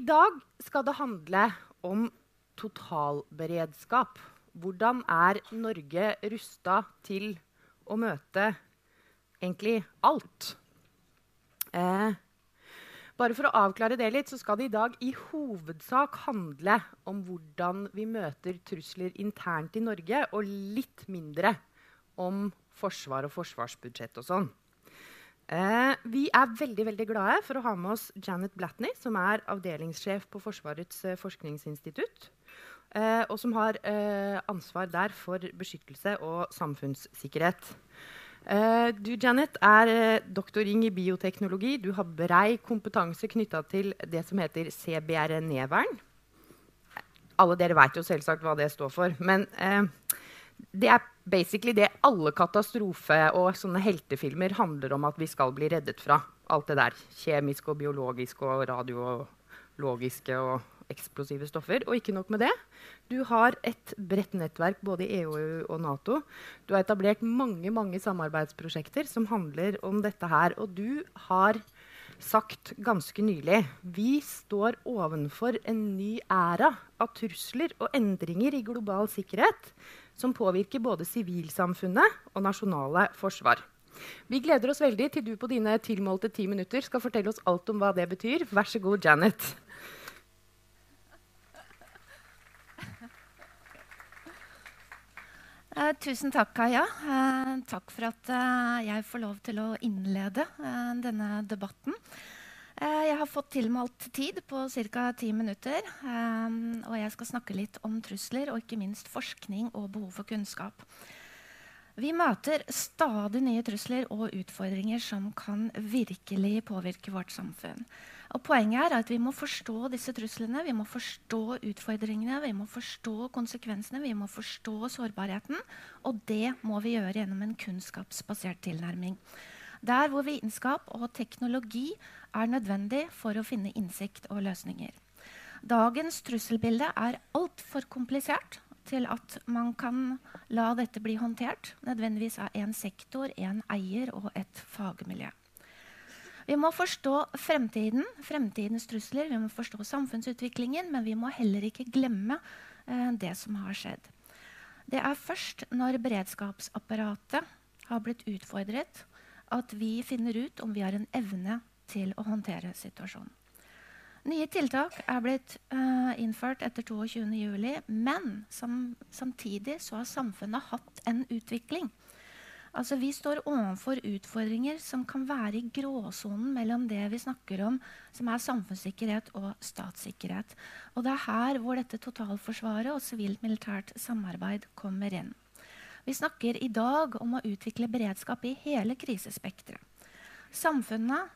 I dag skal det handle om totalberedskap. Hvordan er Norge rusta til å møte egentlig alt? Eh, bare for å avklare det litt, så skal det i dag i hovedsak handle om hvordan vi møter trusler internt i Norge, og litt mindre om forsvar og forsvarsbudsjett og sånn. Eh, vi er veldig veldig glade for å ha med oss Janet Blatney, som er avdelingssjef på Forsvarets eh, forskningsinstitutt. Eh, og som har eh, ansvar der for beskyttelse og samfunnssikkerhet. Eh, du Janet, er eh, doktoring i bioteknologi. Du har brei kompetanse knytta til det som heter CBRNE-vern. Alle dere vet jo selvsagt hva det står for. Men det er basically det alle katastrofe- og sånne heltefilmer handler om at vi skal bli reddet fra. Alt det der. Kjemiske og biologiske og radiologiske og eksplosive stoffer. Og ikke nok med det. Du har et bredt nettverk både i EU og Nato. Du har etablert mange mange samarbeidsprosjekter som handler om dette her. Og du har sagt ganske nylig vi står ovenfor en ny æra av trusler og endringer i global sikkerhet som påvirker både sivilsamfunnet og nasjonale forsvar. Vi gleder oss veldig til du på dine tilmålte ti minutter skal fortelle oss alt om hva det betyr. Vær så god, Janet. Eh, tusen takk, Kaja. Eh, takk for at eh, jeg får lov til å innlede denne debatten. Eh, jeg har fått tilmålt tid på ca. ti minutter. Um, og jeg skal snakke litt om trusler og ikke minst forskning og behov for kunnskap. Vi møter stadig nye trusler og utfordringer som kan virkelig påvirke vårt samfunn. Og poenget er at Vi må forstå disse truslene, vi må forstå utfordringene, vi må forstå konsekvensene, vi må forstå sårbarheten. Og det må vi gjøre gjennom en kunnskapsbasert tilnærming. Der hvor vitenskap og teknologi er nødvendig for å finne innsikt og løsninger. Dagens trusselbilde er altfor komplisert til at man kan la dette bli håndtert nødvendigvis av én sektor, én eier og et fagmiljø. Vi må forstå fremtiden, fremtidens trusler, vi må forstå samfunnsutviklingen, men vi må heller ikke glemme eh, det som har skjedd. Det er først når beredskapsapparatet har blitt utfordret, at vi finner ut om vi har en evne til å håndtere situasjonen. Nye tiltak er blitt uh, innført etter 22.07, men som, samtidig har samfunnet hatt en utvikling. Altså, vi står overfor utfordringer som kan være i gråsonen mellom det vi snakker om, som er samfunnssikkerhet og statssikkerhet. Og det er her hvor dette totalforsvaret og sivilt-militært samarbeid kommer inn. Vi snakker i dag om å utvikle beredskap i hele krisespekteret. Samfunnet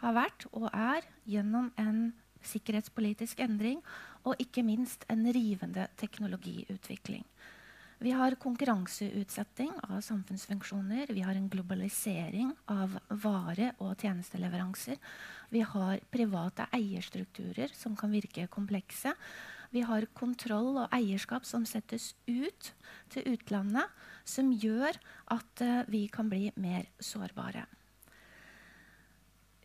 har vært og er gjennom en sikkerhetspolitisk endring og ikke minst en rivende teknologiutvikling. Vi har konkurranseutsetting av samfunnsfunksjoner. Vi har en globalisering av vare- og tjenesteleveranser. Vi har private eierstrukturer som kan virke komplekse. Vi har kontroll og eierskap som settes ut til utlandet, som gjør at uh, vi kan bli mer sårbare.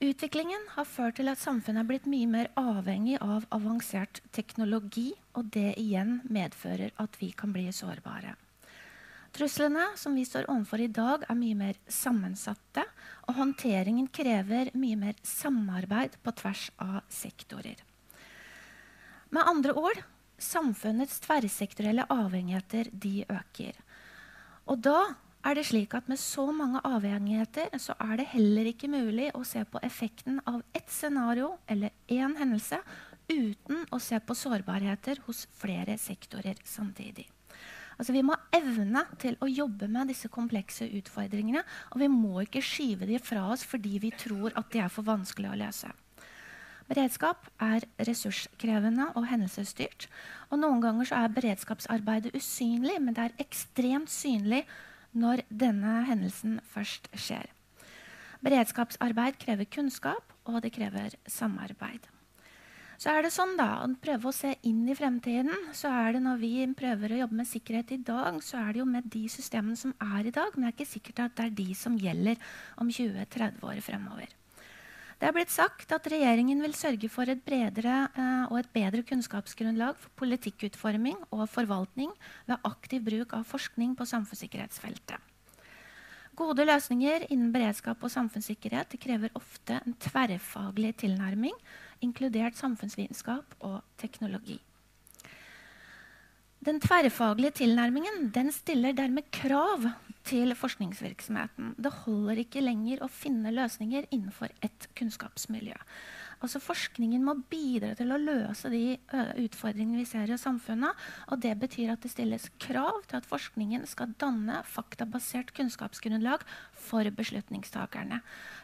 Utviklingen har ført til at samfunnet er blitt mye mer avhengig av avansert teknologi, og det igjen medfører at vi kan bli sårbare. Truslene som vi står overfor i dag, er mye mer sammensatte, og håndteringen krever mye mer samarbeid på tvers av sektorer. Med andre ord samfunnets tverrsektorielle avhengigheter de øker. Og da er det slik at med så mange avhengigheter så er det heller ikke mulig å se på effekten av ett scenario eller én hendelse uten å se på sårbarheter hos flere sektorer samtidig. Altså, vi må evne til å jobbe med disse komplekse utfordringene. Og vi må ikke skyve de fra oss fordi vi tror at de er for vanskelig å løse. Beredskap er ressurskrevende og hendelsesstyrt. Og noen ganger er beredskapsarbeidet usynlig, men det er ekstremt synlig når denne hendelsen først skjer. Beredskapsarbeid krever kunnskap, og det krever samarbeid. Så er det sånn da, å prøve å se inn i fremtiden, så er det Når vi prøver å jobbe med sikkerhet i dag, så er det jo med de systemene som er i dag. Men det er ikke sikkert at det er de som gjelder om 20-30 år fremover. Det er blitt sagt at regjeringen vil sørge for et bredere eh, og et bedre kunnskapsgrunnlag for politikkutforming og forvaltning ved aktiv bruk av forskning på samfunnssikkerhetsfeltet. Gode løsninger innen beredskap og samfunnssikkerhet krever ofte en tverrfaglig tilnærming, inkludert samfunnsvitenskap og teknologi. Den tverrfaglige tilnærmingen den stiller dermed krav til forskningsvirksomheten. Det holder ikke lenger å finne løsninger innenfor ett kunnskapsmiljø. Altså Forskningen må bidra til å løse de utfordringene vi ser i samfunnet. og Det betyr at det stilles krav til at forskningen skal danne faktabasert kunnskapsgrunnlag for beslutningstakerne.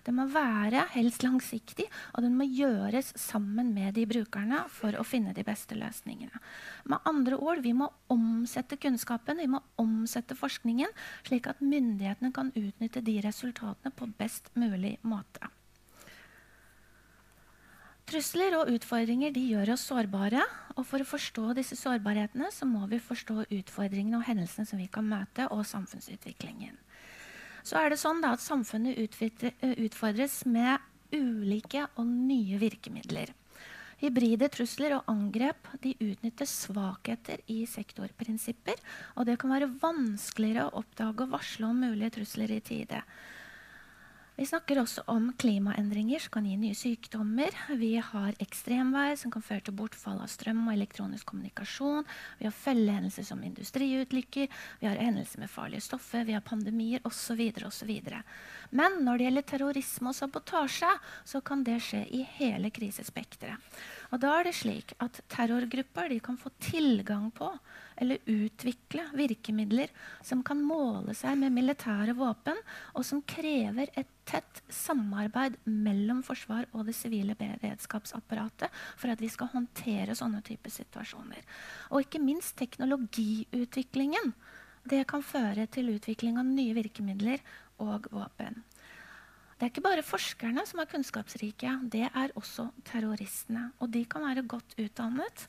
Det må være helst langsiktig, og den må gjøres sammen med de brukerne for å finne de beste løsningene. Med andre ord, Vi må omsette kunnskapen, vi må omsette forskningen, slik at myndighetene kan utnytte de resultatene på best mulig måte. Trusler og utfordringer gjør oss sårbare. og For å forstå disse sårbarhetene så må vi forstå utfordringene og hendelsene som vi kan møte, og samfunnsutviklingen. Så er det sånn at Samfunnet utfordres med ulike og nye virkemidler. Hybride trusler og angrep utnytter svakheter i sektorprinsipper. Og det kan være vanskeligere å oppdage og varsle om mulige trusler i tide. Vi snakker også om klimaendringer som kan gi nye sykdommer. Vi har ekstremvær som kan føre til bortfall av strøm og elektronisk kommunikasjon. Vi har følgehendelser som industriutlykker, vi har hendelser med farlige stoffer, vi har pandemier osv. osv. Men når det gjelder terrorisme og sabotasje, så kan det skje i hele krisespekteret. Og da er det slik at Terrorgrupper kan få tilgang på eller utvikle virkemidler som kan måle seg med militære våpen, og som krever et tett samarbeid mellom forsvar og det sivile beredskapsapparatet for at vi skal håndtere sånne typer situasjoner. Og ikke minst teknologiutviklingen. Det kan føre til utvikling av nye virkemidler og våpen. Det er ikke bare forskerne som er kunnskapsrike, det er også terroristene. Og de kan være godt utdannet.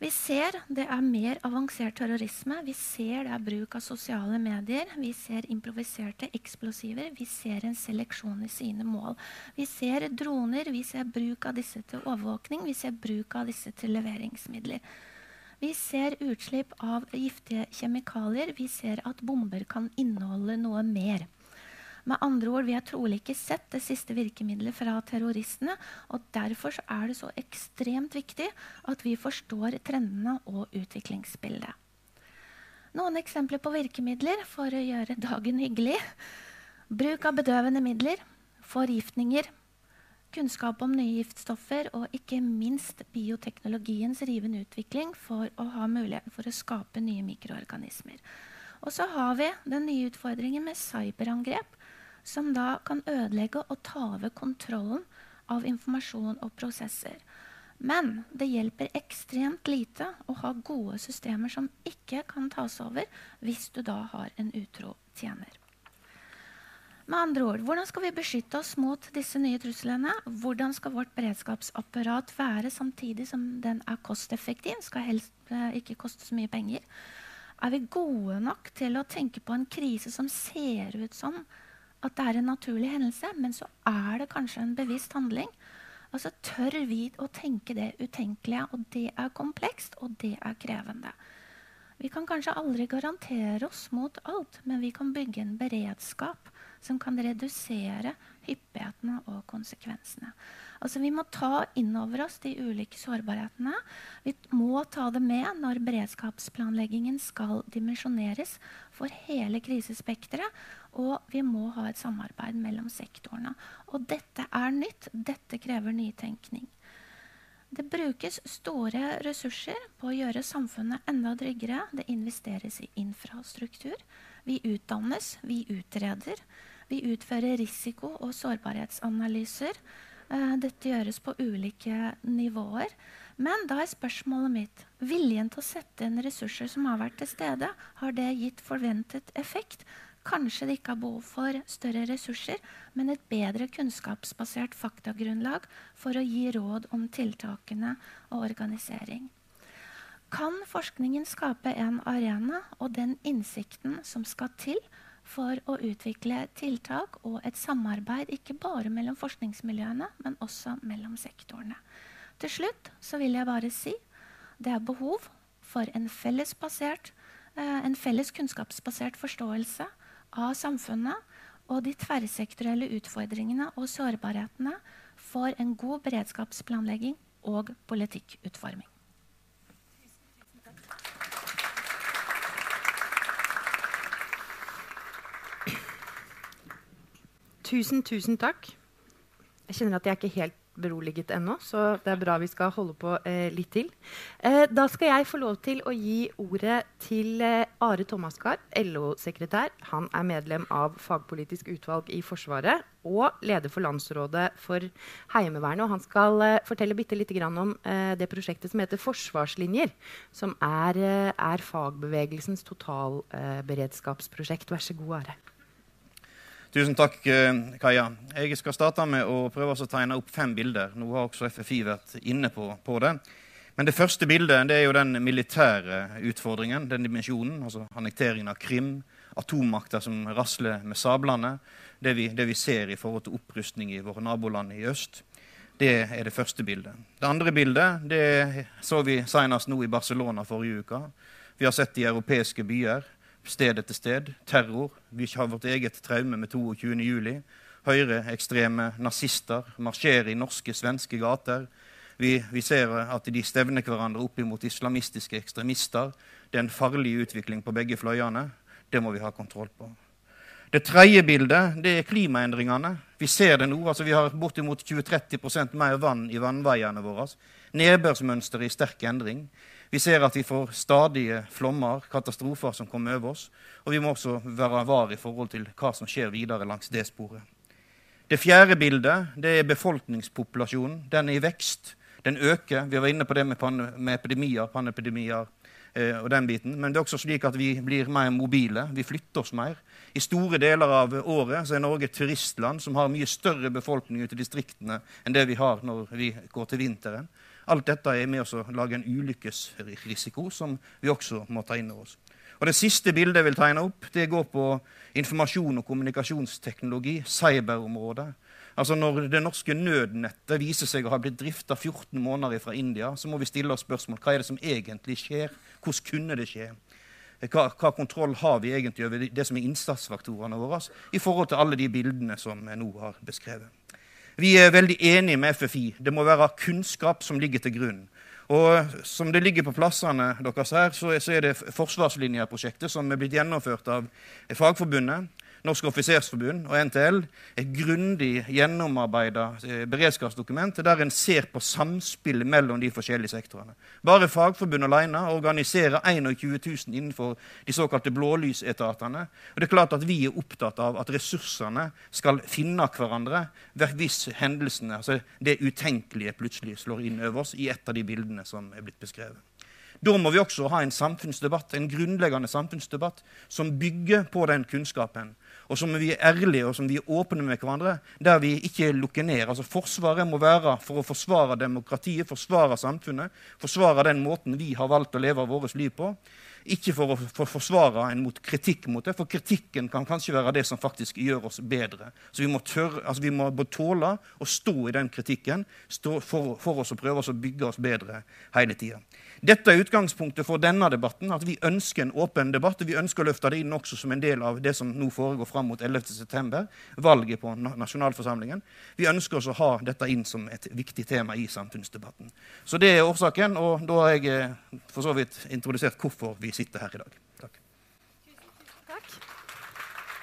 Vi ser det er mer avansert terrorisme. Vi ser det er bruk av sosiale medier. Vi ser improviserte eksplosiver. Vi ser en seleksjon i sine mål. Vi ser droner. Vi ser bruk av disse til overvåkning. Vi ser bruk av disse til leveringsmidler. Vi ser utslipp av giftige kjemikalier. Vi ser at bomber kan inneholde noe mer. Med andre ord, Vi har trolig ikke sett det siste virkemidlet fra terroristene. og Derfor er det så ekstremt viktig at vi forstår trendene og utviklingsbildet. Noen eksempler på virkemidler for å gjøre dagen hyggelig. Bruk av bedøvende midler, forgiftninger, kunnskap om nye giftstoffer og ikke minst bioteknologiens rivende utvikling for å ha muligheten for å skape nye mikroorganismer. Og så har vi den nye utfordringen med cyberangrep, som da kan ødelegge og ta over kontrollen av informasjon og prosesser. Men det hjelper ekstremt lite å ha gode systemer som ikke kan tas over hvis du da har en utro tjener. Med andre ord, Hvordan skal vi beskytte oss mot disse nye truslene? Hvordan skal vårt beredskapsapparat være samtidig som den er kosteffektiv? Skal helst eh, ikke koste så mye penger. Er vi gode nok til å tenke på en krise som ser ut som at det er en naturlig hendelse, men så er det kanskje en bevisst handling. Altså så tør vi å tenke det utenkelige, og det er komplekst, og det er krevende. Vi kan kanskje aldri garantere oss mot alt, men vi kan bygge en beredskap som kan redusere hyppighetene og konsekvensene. Altså, vi må ta inn over oss de ulike sårbarhetene. Vi må ta det med når beredskapsplanleggingen skal dimensjoneres for hele krisespekteret. Og vi må ha et samarbeid mellom sektorene. Og dette er nytt. Dette krever nytenkning. Det brukes store ressurser på å gjøre samfunnet enda tryggere. Det investeres i infrastruktur. Vi utdannes, vi utreder. Vi utfører risiko- og sårbarhetsanalyser. Eh, dette gjøres på ulike nivåer. Men da er spørsmålet mitt viljen til å sette inn ressurser som har vært til stede, har det gitt forventet effekt? Kanskje det ikke er behov for større ressurser, men et bedre kunnskapsbasert faktagrunnlag for å gi råd om tiltakene og organisering. Kan forskningen skape en arena og den innsikten som skal til for å utvikle tiltak og et samarbeid ikke bare mellom forskningsmiljøene, men også mellom sektorene. Til slutt så vil jeg bare si det er behov for en felles, basert, eh, en felles kunnskapsbasert forståelse av samfunnet og de tverrsektorielle utfordringene og sårbarhetene for en god beredskapsplanlegging og politikkutforming. Tusen, tusen takk. Jeg kjenner at jeg ikke helt beroliget ennå, så det er bra vi skal holde på eh, litt til. Eh, da skal jeg få lov til å gi ordet til eh, Are Thomaskar, LO-sekretær. Han er medlem av fagpolitisk utvalg i Forsvaret og leder for Landsrådet for Heimevernet. Og han skal eh, fortelle bitte lite grann om eh, det prosjektet som heter Forsvarslinjer. Som er, eh, er fagbevegelsens totalberedskapsprosjekt. Vær så god, Are. Tusen takk, eh, Kaja. Jeg skal starte med å prøve å tegne opp fem bilder. Nå har også FFI vært inne på, på det. Men det første bildet det er jo den militære utfordringen, den dimensjonen. altså Annekteringen av Krim, atommakter som rasler med sablene. Det vi, det vi ser i forhold til opprustning i våre naboland i øst. Det er det første bildet. Det andre bildet det så vi senest nå i Barcelona forrige uke. Vi har sett i europeiske byer sted etter sted. Terror. Vi har vårt eget traume med 22.07. Høyreekstreme nazister marsjerer i norske, svenske gater. Vi, vi, ser at de stevner hverandre opp mot islamistiske ekstremister. Det er en farlig utvikling på begge fløyene. Det må vi ha kontroll på. Det tredje bildet det er klimaendringene. Vi ser det nå. altså Vi har bortimot 20-30 mer vann i vannveiene våre. Nedbørsmønsteret i sterk endring. Vi ser at vi får stadige flommer, katastrofer som kommer over oss. Og vi må også være var i forhold til hva som skjer videre langs det sporet. Det fjerde bildet det er befolkningspopulasjonen. Den er i vekst. Den øker. Vi var inne på det med, med epidemier, panepidemier eh, og den biten. Men det er også slik at vi blir mer mobile. Vi flytter oss mer. I store deler av året så er Norge et turistland som har mye større befolkning ute i distriktene enn det vi har når vi går til vinteren. Alt dette er med å lage en ulykkesrisiko som vi også må ta inn over oss. Og Det siste bildet jeg vil tegne opp, det går på informasjon- og kommunikasjonsteknologi, cyberområdet. Altså Når det norske nødnettet viser seg å ha blitt drifta 14 måneder fra India, så må vi stille oss spørsmål hva er det som egentlig skjer. Hvordan kunne det skje? Hva, hva kontroll har vi egentlig over det som er innsatsfaktorene våre i forhold til alle de bildene som jeg nå har beskrevet? Vi er veldig enige med FFI. Det må være kunnskap som ligger til grunn. Og Som det ligger på plassene deres her, så er det Forsvarslinjeprosjektet som er blitt gjennomført av Fagforbundet. Norsk offisersforbund og NTL et grundig gjennomarbeida eh, beredskapsdokument der en ser på samspillet mellom de forskjellige sektorene. Bare Fagforbundet alene organiserer 21 000 innenfor de såkalte blålysetatene. Og det er klart at Vi er opptatt av at ressursene skal finne hverandre hvis hendelsene, altså det utenkelige, plutselig slår inn over oss i et av de bildene som er blitt beskrevet. Da må vi også ha en samfunnsdebatt, en grunnleggende samfunnsdebatt som bygger på den kunnskapen og som vi er ærlige og som vi er åpne med hverandre, der vi ikke lukker ned. Altså Forsvaret må være for å forsvare demokratiet, forsvare samfunnet, forsvare den måten vi har valgt å leve vårt liv på. Ikke for å for forsvare en mot kritikk mot det, for kritikken kan kanskje være det som faktisk gjør oss bedre. Så vi må, tørre, altså vi må tåle å stå i den kritikken for, for, oss å prøve oss å bygge oss bedre hele tida. Dette er utgangspunktet for denne debatten. at Vi ønsker en åpen debatt. og Vi ønsker å løfte det inn også som en del av det som nå foregår fram mot 11.9., valget på nasjonalforsamlingen. Vi ønsker også å ha dette inn som et viktig tema i samfunnsdebatten. Så det er årsaken, og da har jeg eh, for så vidt introdusert hvorfor vi sitter her i dag. Takk.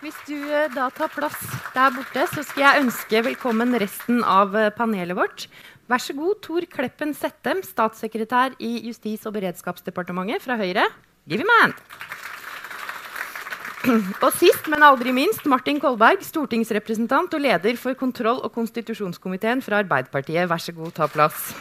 Hvis du eh, da tar plass der borte, så skal jeg ønske velkommen resten av eh, panelet vårt. Vær så god, Tor Kleppen Settem, statssekretær i Justis- og beredskapsdepartementet fra Høyre. Give him a hand. Og sist, men aldri minst, Martin Kolberg, stortingsrepresentant og leder for kontroll- og konstitusjonskomiteen fra Arbeiderpartiet. Vær så god, ta plass.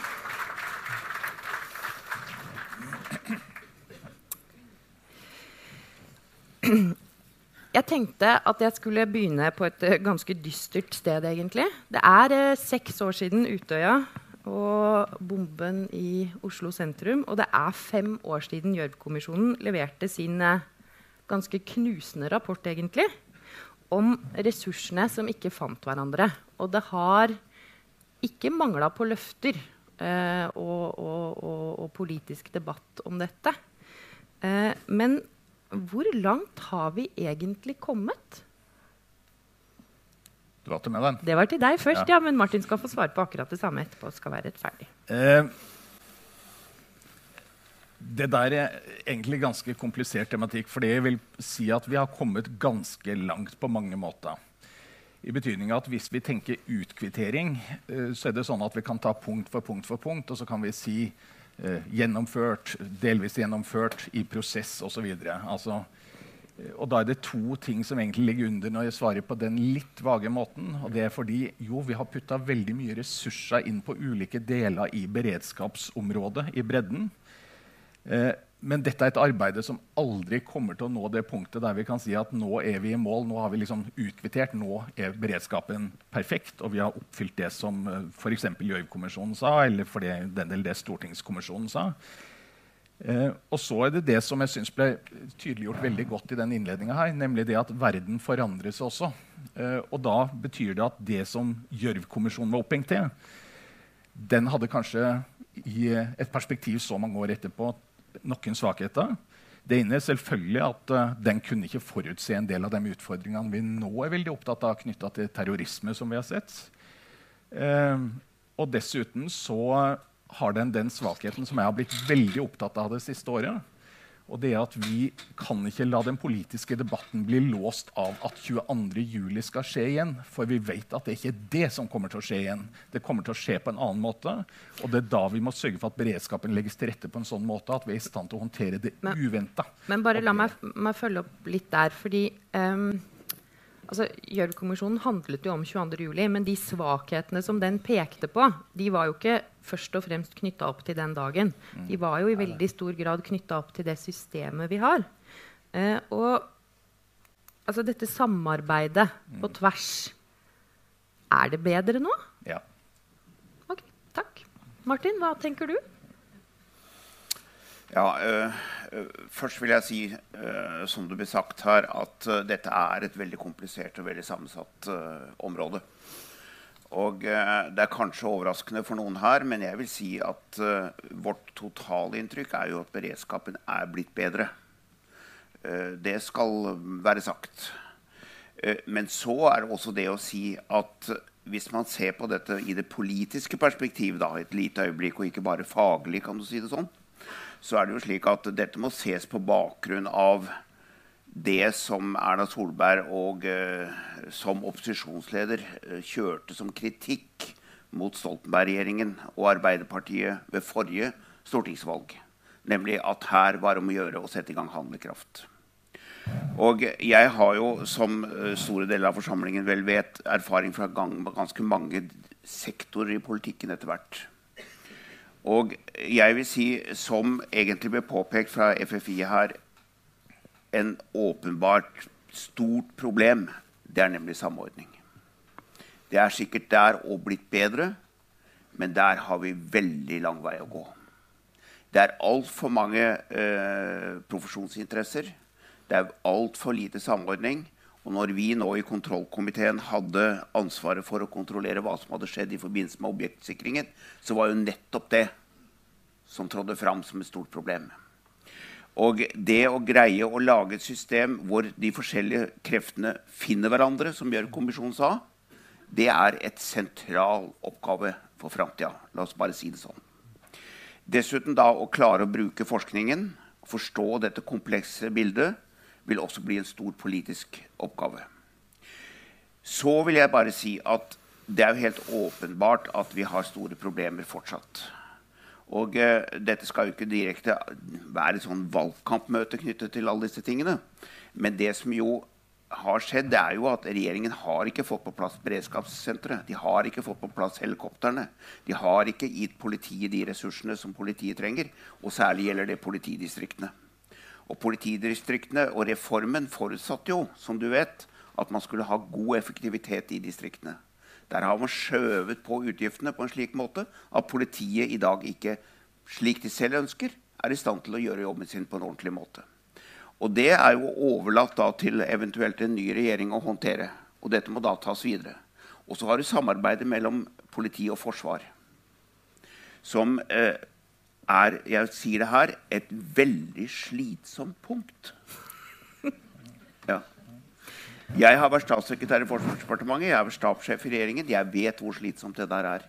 Jeg tenkte at jeg skulle begynne på et uh, ganske dystert sted, egentlig. Det er eh, seks år siden Utøya og bomben i Oslo sentrum. Og det er fem år siden Gjørv-kommisjonen leverte sin eh, ganske knusende rapport, egentlig. om ressursene som ikke fant hverandre. Og det har ikke mangla på løfter eh, og, og, og, og, politisk debatt om dette. Eh, men hvor langt har vi egentlig kommet? Det var til meg, den. Det var til deg først, ja. ja. Men Martin skal få svare på akkurat det samme etterpå. skal være rettferdig. Eh, det der er egentlig ganske komplisert tematikk. For det vil si at vi har kommet ganske langt på mange måter. I betydning at Hvis vi tenker utkvittering, eh, så er det sånn at vi kan ta punkt for punkt for punkt, og så kan vi si gjennomført, delvis gjennomført, i prosess osv. Altså, og da er det to ting som egentlig ligger under når jeg svarer på den litt vage måten. og det er fordi jo, vi har putta veldig mye ressurser inn på ulike deler i beredskapsområdet i bredden. Eh, men dette er et arbeid som aldri kommer til å nå det punktet der vi kan si at nå er vi i mål, nå har vi liksom utkvittert, nå er beredskapen perfekt, og vi har oppfylt det som uh, f.eks. Gjørv-kommisjonen sa, eller for det, den del det Stortingskommisjonen sa. Eh, og så er det det som jeg syns ble tydeliggjort veldig godt i den innledninga her, nemlig det at verden forandrer seg også. Eh, og da betyr det at det som Gjørv-kommisjonen var opphengt til, den hadde kanskje i et perspektiv så mange år etterpå noen svakheter. Det ene er selvfølgelig at uh, den kunne ikke forutse en del av de utfordringene vi nå er veldig opptatt av knytta til terrorisme. som vi har sett. Uh, og dessuten så har den den svakheten som jeg har blitt veldig opptatt av det siste året. Og det er at Vi kan ikke la den politiske debatten bli låst av at 22.07. skal skje igjen. For vi vet at det ikke er det som kommer til å skje igjen. Det kommer til å skje på en annen måte. Og det er da vi må sørge for at beredskapen legges til rette på en sånn måte at vi er i stand til å håndtere det uventa. Men bare la meg, meg, følge opp litt der. fordi... Um altså, Gjørv-kommisjonen handlet jo om 22.07, men de svakhetene som den pekte på, de var jo ikke først og fremst knytta opp til den dagen. Mm. De var jo i veldig stor grad knytta opp til det systemet vi har. Eh, og altså, dette samarbeidet på mm. tvers Er det bedre nå? Ja. Ok, takk. Martin, hva tenker du? Ja, øh, Først vil jeg si, uh, som det ble sagt her, at uh, dette er et veldig komplisert og veldig sammensatt område. Og Det er kanskje overraskende for noen her, men jeg vil si at vårt totale inntrykk er jo at beredskapen er blitt bedre. det skal være sagt. men så er det også det å si at hvis man ser på dette i det politiske perspektiv, da, et lite øyeblikk, og ikke bare faglig, kan du si det sånn, så er det jo slik at dette må ses på bakgrunn av det som Erna Solberg og eh, som opposisjonsleder eh, kjørte som kritikk mot Stoltenberg-regjeringen og Arbeiderpartiet ved forrige stortingsvalg. Nemlig at her var det om å gjøre å sette i gang handlekraft. Og jeg har jo, som eh, store deler av forsamlingen vel vet, erfaring fra gang, ganske mange sektorer i politikken etter hvert. Og jeg vil si, som egentlig ble påpekt fra FFI her, en åpenbart stort problem. Det er nemlig samordning. Det er sikkert der og blitt bedre, men der har vi veldig lang vei å gå. Det er altfor mange eh, profesjonsinteresser. Det er altfor lite samordning. Og når vi nå i kontrollkomiteen hadde ansvaret for å kontrollere hva som hadde skjedd i forbindelse med objektsikringen, så var jo nettopp det som trådde fram som et stort problem. Og det å greie å lage et system hvor de forskjellige kreftene finner hverandre, som Gjørv-kommisjonen sa, det er et sentral oppgave for framtida. La oss bare si det sånn. Dessuten da å klare å bruke forskningen, forstå dette komplekse bildet, vil også bli en stor politisk oppgave. Så vil jeg bare si at det er jo helt åpenbart at vi har store problemer fortsatt. Og eh, dette skal jo ikke direkte være et sånn valgkampmøte knyttet til alle disse tingene. Men det som jo har skjedd, det er jo at regjeringen har ikke fått på plass beredskapssenteret. De har ikke fått på plass helikoptrene. De har ikke gitt politiet de ressursene som politiet trenger. Og særlig gjelder det politidistriktene. Og politidistriktene og reformen forutsatte jo, som du vet, at man skulle ha god effektivitet i distriktene. Der har man skjøvet på utgiftene på en slik måte at politiet i dag ikke, slik de selv ønsker, er i stand til å gjøre jobben sin på en ordentlig måte. Og det er jo overlatt da til eventuelt en ny regjering å håndtere. Og dette må da tas videre. Og så har du samarbeidet mellom politi og forsvar. Som eh, er, jeg sier det her, et veldig slitsomt punkt. Ja. Jeg har vært statssekretær i Forsvarsdepartementet, jeg har vært stabssjef i regjeringen. Jeg vet hvor slitsomt det der er.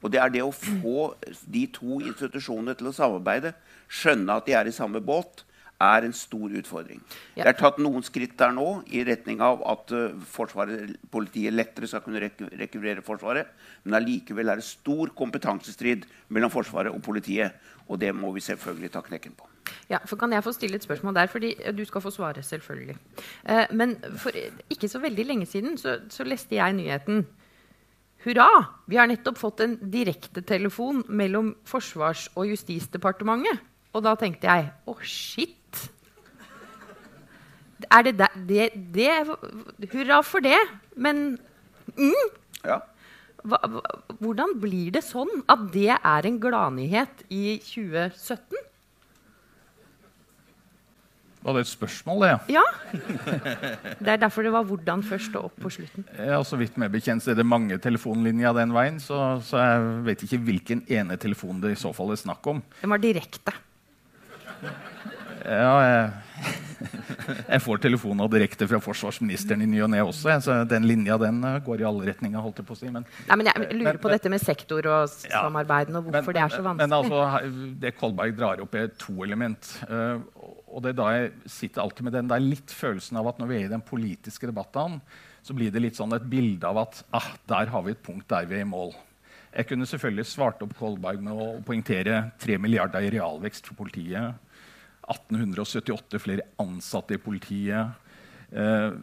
Og det er det å få de to institusjonene til å samarbeide, skjønne at de er i samme båt, er en stor utfordring. Ja. Det er tatt noen skritt der nå i retning av at uh, forsvaret, politiet lettere skal kunne rek Forsvaret. Men allikevel er det stor kompetansestrid mellom Forsvaret og politiet. Og det må vi selvfølgelig ta knekken på. Ja, for Kan jeg få stille et spørsmål der? fordi Du skal få svare, selvfølgelig. Uh, men for ikke så veldig lenge siden så, så leste jeg nyheten. Hurra! Vi har nettopp fått en direktetelefon mellom Forsvars- og Justisdepartementet. Og da tenkte jeg å, oh, shit! Er det, det, det, Hurra for det. Men mm, ja. hva, hvordan blir det sånn at det er en gladnyhet i 2017? Var det et spørsmål, det? Ja. Det er derfor det var 'hvordan' først og opp på slutten. Ja, så vidt meg bekjent er det mange telefonlinjer den veien, så, så, jeg vet ikke hvilken ene telefon det i så fall er snakk om. Den var direkte. Ja, jeg, jeg får telefoner direkte fra forsvarsministeren i ny og ne også. Så den linja den eh, går i alle retninger. holdt jeg på å si. Men, Nei, men jeg lurer men, på dette med sektor og samarbeid og hvorfor men, det er så vanskelig. Men altså, Det Kolberg drar opp, er to element. Uh, og det er da jeg sitter alltid med den der litt følelsen av at når vi er i den politiske debatten, så blir det litt sånn et bilde av at ah, der har vi et punkt der vi er i mål. Jeg kunne selvfølgelig svart opp Kolberg med å poengtere 3 milliarder i realvekst for politiet 1878 flere ansatte i politiet. Eh,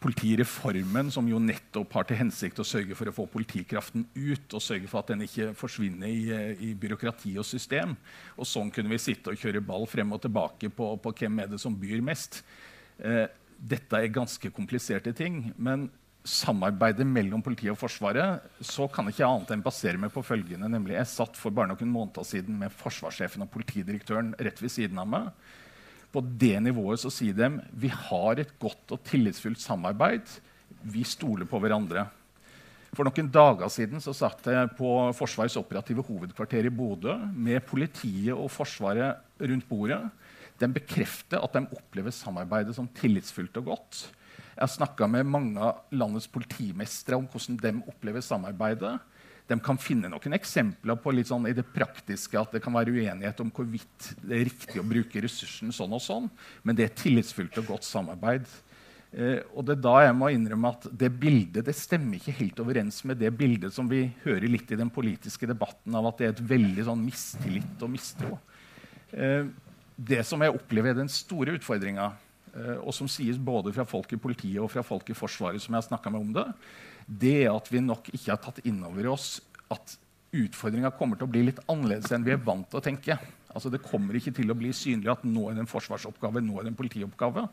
politireformen, som jo nettopp har til hensikt å sørge for å få politikraften ut og sørge for at den ikke forsvinner i, i, byråkrati og system. Og sånn kunne vi sitte og kjøre ball frem og tilbake på, på hvem er det som byr mest. Eh, dette er ganske kompliserte ting. Men samarbeidet mellom politiet og Forsvaret, så kan jeg ikke annet enn basere meg på følgende. nemlig Jeg satt for bare noen måneder siden med forsvarssjefen og politidirektøren rett ved siden av meg. På det nivået så sier de vi har et godt og tillitsfullt samarbeid. Vi stoler på hverandre. For noen dager siden så satt jeg på Forsvarets operative hovedkvarter i Bodø med politiet og Forsvaret rundt bordet. De bekrefter at de opplever samarbeidet som tillitsfullt og godt. Jeg har snakka med mange av landets politimestere om hvordan de opplever samarbeidet. De kan finne noen eksempler på litt sånn i det praktiske at det kan være uenighet om hvorvidt det er riktig å bruke ressursen sånn og sånn, men det er tillitsfullt og godt samarbeid. Eh, og det er da jeg må innrømme at det bildet det stemmer ikke helt overens med det bildet som vi hører litt i den politiske debatten, av at det er et veldig sånn mistillit og mistro. Eh, det som jeg opplever er den store utfordringa, Eh, og som sies både fra folk i politiet og fra folk i Forsvaret, som jeg har med om det, det er at vi nok ikke har tatt inn over oss at utfordringa kommer til å bli litt annerledes enn vi er vant til å tenke. Altså, det kommer ikke til å bli synlig at nå er det en forsvarsoppgave, nå er det en politioppgave.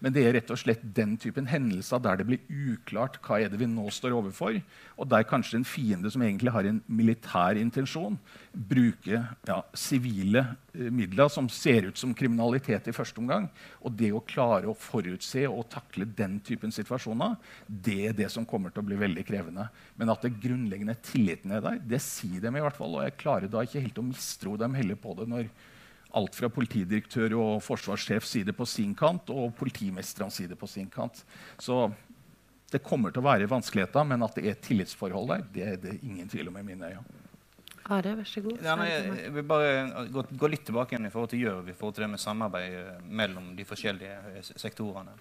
Men det er rett og slett den typen hendelser der det blir uklart hva er det vi nå står overfor, og der kanskje en fiende som egentlig har en militær intensjon, bruker ja, sivile eh, midler som ser ut som kriminalitet i første omgang. Og det å klare å forutse og takle den typen situasjoner, det er det som kommer til å bli veldig krevende. Men at det grunnleggende tilliten er der, det sier dem i hvert fall. Og jeg klarer da ikke helt å mistro dem heller på det når alt fra politidirektør og forsvarssjef side på sin kant og politimesterens side på sin kant. Så det kommer til å være vanskeligheter, men at det er et tillitsforhold der, det er det ingen tvil om i mine øyne. Are, vær så god. Ja, nei, jeg vil bare gå, gå, litt tilbake igjen i forhold til Gjørv, i forhold til det med samarbeid eh, mellom de forskjellige eh, sektorene.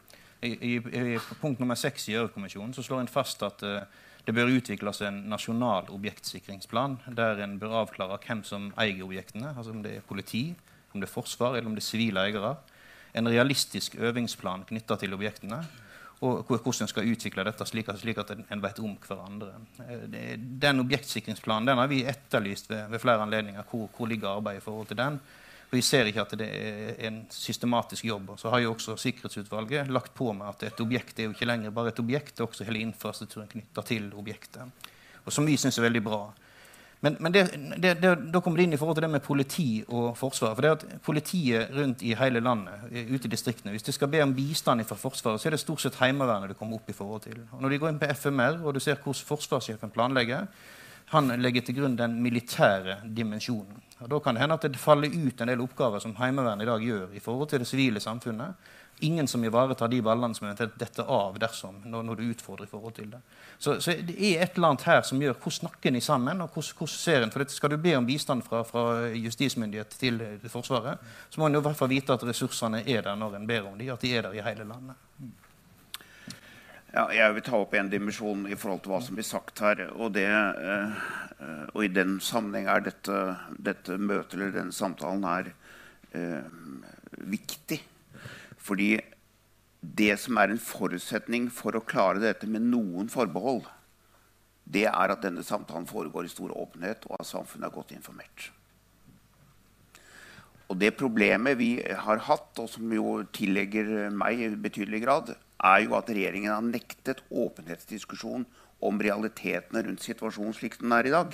I, i, i punkt nummer seks i Gjørv-kommisjonen slår en fast at uh, det bør utvikles en nasjonal objektsikringsplan der en bør avklare hvem som eier objektene, altså om det er politi, om det er forsvar eller om det er sivile eiere. En realistisk øvingsplan knytta til objektene. Og hvordan en skal utvikle dette slik at, slik at en vet om hverandre. Eh, den objektsikringsplanen den har vi etterlyst ved, ved flere anledninger. Hvor, hvor, ligger arbeidet i forhold til den? Og Vi ser ikke at det er en systematisk jobb. Og så har jo også Sikkerhetsutvalget lagt på med at et objekt er jo ikke lenger bare et objekt, det er også hele infrastrukturen knytta til objektet. Og Som vi syns er veldig bra. Men, men det, det, det, da kommer det inn i forhold til det med politi og forsvar. For det at Politiet rundt i hele landet, ute i distriktene, hvis de skal be om bistand fra Forsvaret, så er det stort sett Heimevernet det kommer opp i forhold til. Og Når de går inn på FMR, og du ser hvordan forsvarssjefen planlegger, han legger til grunn den militære dimensjonen. Og Da kan det hende at det faller ut en del oppgaver som Heimevernet i dag gjør i forhold til det sivile samfunnet ingen som ivaretar de ballene som eventuelt detter av dersom, når, når, du utfordrer i forhold til det. Så, så, det er et eller annet her som gjør Hvordan snakker de sammen? og hvordan, ser en, for dette Skal du be om bistand fra, fra justismyndighet til Forsvaret, så må en i hvert fall vite at ressursene er der når en ber om dem, at de er der i hele landet. Ja, jeg vil ta opp en dimensjon i forhold til hva som blir sagt her. Og, det, øh, og i den sammenheng er dette, dette møtet eller denne samtalen her øh, viktig. Fordi det som er en forutsetning for å klare dette med noen forbehold, det er at denne samtalen foregår i stor åpenhet, og at samfunnet er godt informert. Og Det problemet vi har hatt, og som jo tillegger meg i betydelig grad, er jo at regjeringen har nektet åpenhetsdiskusjon om realitetene rundt situasjonen slik den er i dag.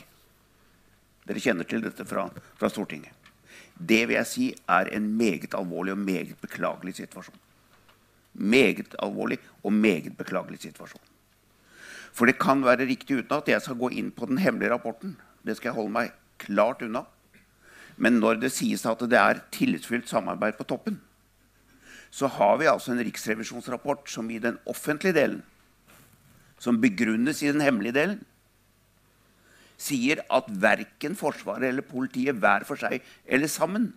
Dere kjenner til dette fra, fra Stortinget. Det vil jeg si er en meget alvorlig og meget beklagelig situasjon. Meget alvorlig og meget beklagelig situasjon. For det kan være riktig uten at jeg skal gå inn på den hemmelige rapporten. Det skal jeg holde meg klart unna. Men når det sies at det er tillitsfylt samarbeid på toppen, så har vi altså en riksrevisjonsrapport som i den offentlige delen, som begrunnes i den hemmelige delen, sier at verken Forsvaret eller politiet hver for seg eller sammen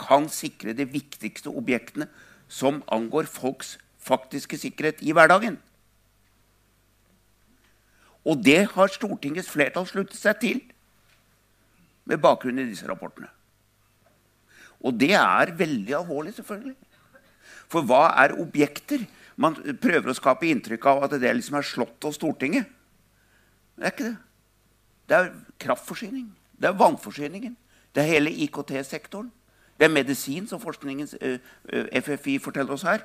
kan sikre de viktigste objektene som angår folks faktiske sikkerhet i hverdagen. Og det har Stortingets flertall sluttet seg til med bakgrunn i disse rapportene. Og det er veldig alvorlig, selvfølgelig. For hva er objekter? Man prøver å skape inntrykk av at det liksom er Slottet og Stortinget. Det er ikke det. Det er kraftforsyning. Det er vannforsyningen. Det er hele IKT-sektoren. Det er medisin, som forskningens uh, uh, FFI forteller oss her.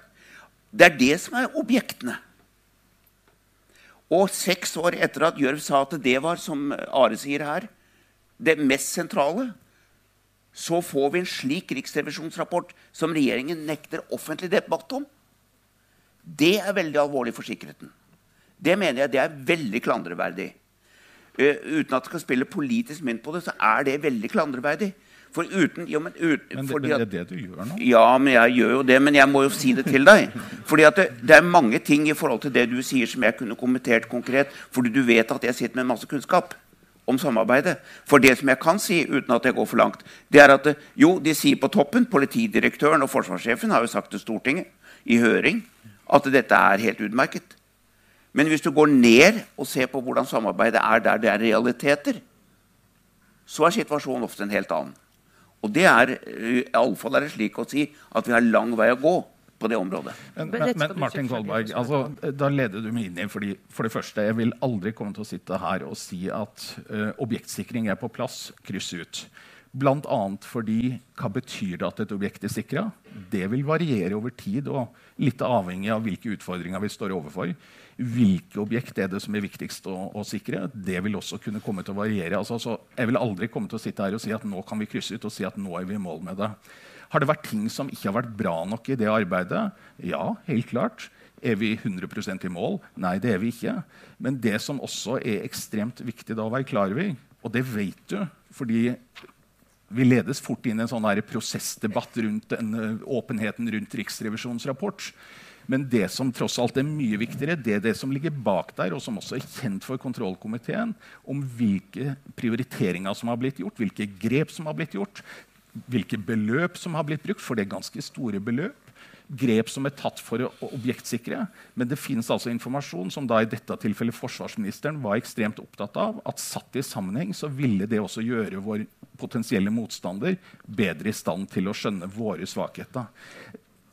Det er det som er objektene. Og seks år etter at Gjørv sa at det var, som Are sier her, det mest sentrale, så får vi en slik riksrevisjonsrapport som regjeringen nekter offentlig debatt om. Det er veldig alvorlig for sikkerheten. Det mener jeg det er veldig klandreverdig. Uh, uten at det skal spille politisk mynt på det, så er det veldig klandreverdig. For uten, jo, men, ut, men, det, men det er det du gjør nå? Ja, men jeg gjør jo det. Men jeg må jo si det til deg. Fordi det, det, er mange ting i forhold til det du sier, som jeg kunne kommentert konkret. Fordi du vet at jeg sitter med masse kunnskap om samarbeidet. For det som jeg kan si, uten at jeg går for langt, det er at jo, de sier på toppen, politidirektøren og forsvarssjefen har jo sagt til Stortinget i høring at dette er helt utmerket. Men hvis du går ned og ser på hvordan samarbeidet er der det er realiteter, så er situasjonen ofte en helt annen. Og det er iallfall er det slik å si at vi har lang vei å gå på det området. Men, men, men Martin Kolberg, altså, da leder du meg inn i fordi, For det første, jeg vil aldri komme til å sitte her og si at uh, objektsikring er på plass. Kryss ut. Bl.a. fordi hva betyr det at et objekt er sikra? Det vil variere over tid og litt avhengig av hvilke utfordringer vi står overfor. Hvilke objekt er det som er viktigst å, å sikre? Det vil også kunne komme til å variere. Altså, jeg vil aldri komme til å sitte her og si at nå kan vi krysse ut og si at nå er vi i mål med det. Har det vært ting som ikke har vært bra nok i det arbeidet? Ja, helt klart. Er vi 100% i mål? Nei, det er vi ikke. Men det som også er ekstremt viktig da å være klar over, og det vet du fordi vi ledes fort inn i en sånn prosessdebatt rundt den, åpenheten rundt Riksrevisjonens rapport. Men det som tross alt er mye viktigere, det er det som ligger bak der, og som også er kjent for kontrollkomiteen, om hvilke prioriteringer som har blitt gjort, hvilke grep som har blitt gjort, hvilke beløp som har blitt brukt, for det er ganske store beløp. Grep som er tatt for å objektsikre. Men det finnes altså informasjon som da i dette tilfellet forsvarsministeren var ekstremt opptatt av. At satt i sammenheng så ville det også gjøre vår potensielle motstander bedre i stand til å skjønne våre svakheter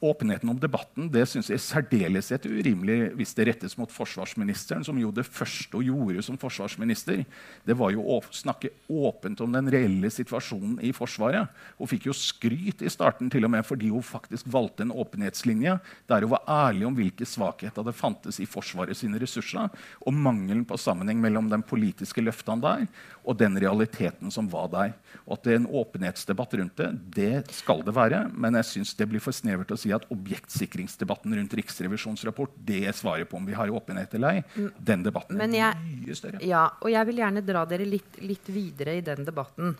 åpenheten om debatten det synes jeg er særdeleshet urimelig hvis det rettes mot forsvarsministeren, som jo det første hun gjorde som forsvarsminister, det var jo å snakke åpent om den reelle situasjonen i Forsvaret. Hun fikk jo skryt i starten til og med fordi hun faktisk valgte en åpenhetslinje der hun var ærlig om hvilke svakheter det fantes i Forsvaret sine ressurser, og mangelen på sammenheng mellom de politiske løftene der og den realiteten som var der. Og at det er en åpenhetsdebatt rundt det, det skal det være, men jeg syns det blir for snevert å si at objektsikringsdebatten rundt Riksrevisjonens rapport det svarer på om vi har åpenhet eller ei. Mm. Den debatten er jeg, mye større. Ja, og jeg vil gjerne dra dere litt, litt videre i den debatten.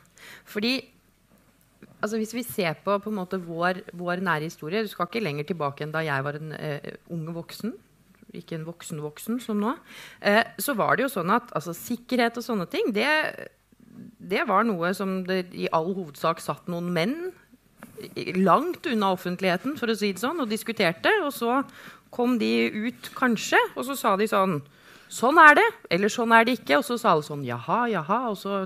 Fordi altså hvis vi ser på, på vår, vår, nære historie Du skal ikke lenger tilbake enn da jeg var en uh, ung voksen. Ikke en voksen-voksen som nå. Eh, så var det jo sånn at altså, sikkerhet og sånne ting det, det var noe som det i all hovedsak satt noen menn langt unna offentligheten for å si det sånn, og diskuterte. Og så kom de ut, kanskje, og så sa de sånn Sånn er det, eller sånn er det ikke. Og så sa alle sånn jaha, jaha, og så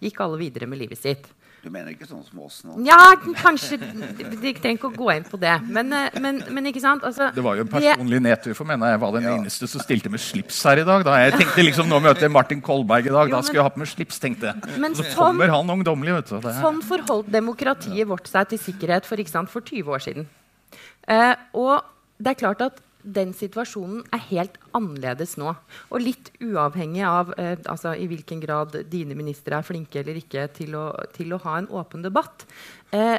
gikk alle videre med livet sitt. Du mener ikke sånn som oss nå? Ja, kanskje. De trenger ikke å gå inn på det. Men, eh, men, men ikke sant? Altså, det var jo en personlig nedtur for meg. Jeg var den ja. eneste som stilte med slips her i dag. Da jeg tenkte liksom, nå møter jeg Martin Kolberg i dag. Jo, da skal jeg ha på meg slips, tenkte jeg. Men så sånn, kommer han ungdommelig. vet du. Sånn forholdt demokratiet vårt seg til sikkerhet for, sant, for 20 år siden. Eh, og det er klart at den situasjonen er helt annerledes nå. Og litt uavhengig av eh, altså, i hvilken grad dine ministre er flinke eller ikke til å, til å ha en åpen debatt, eh,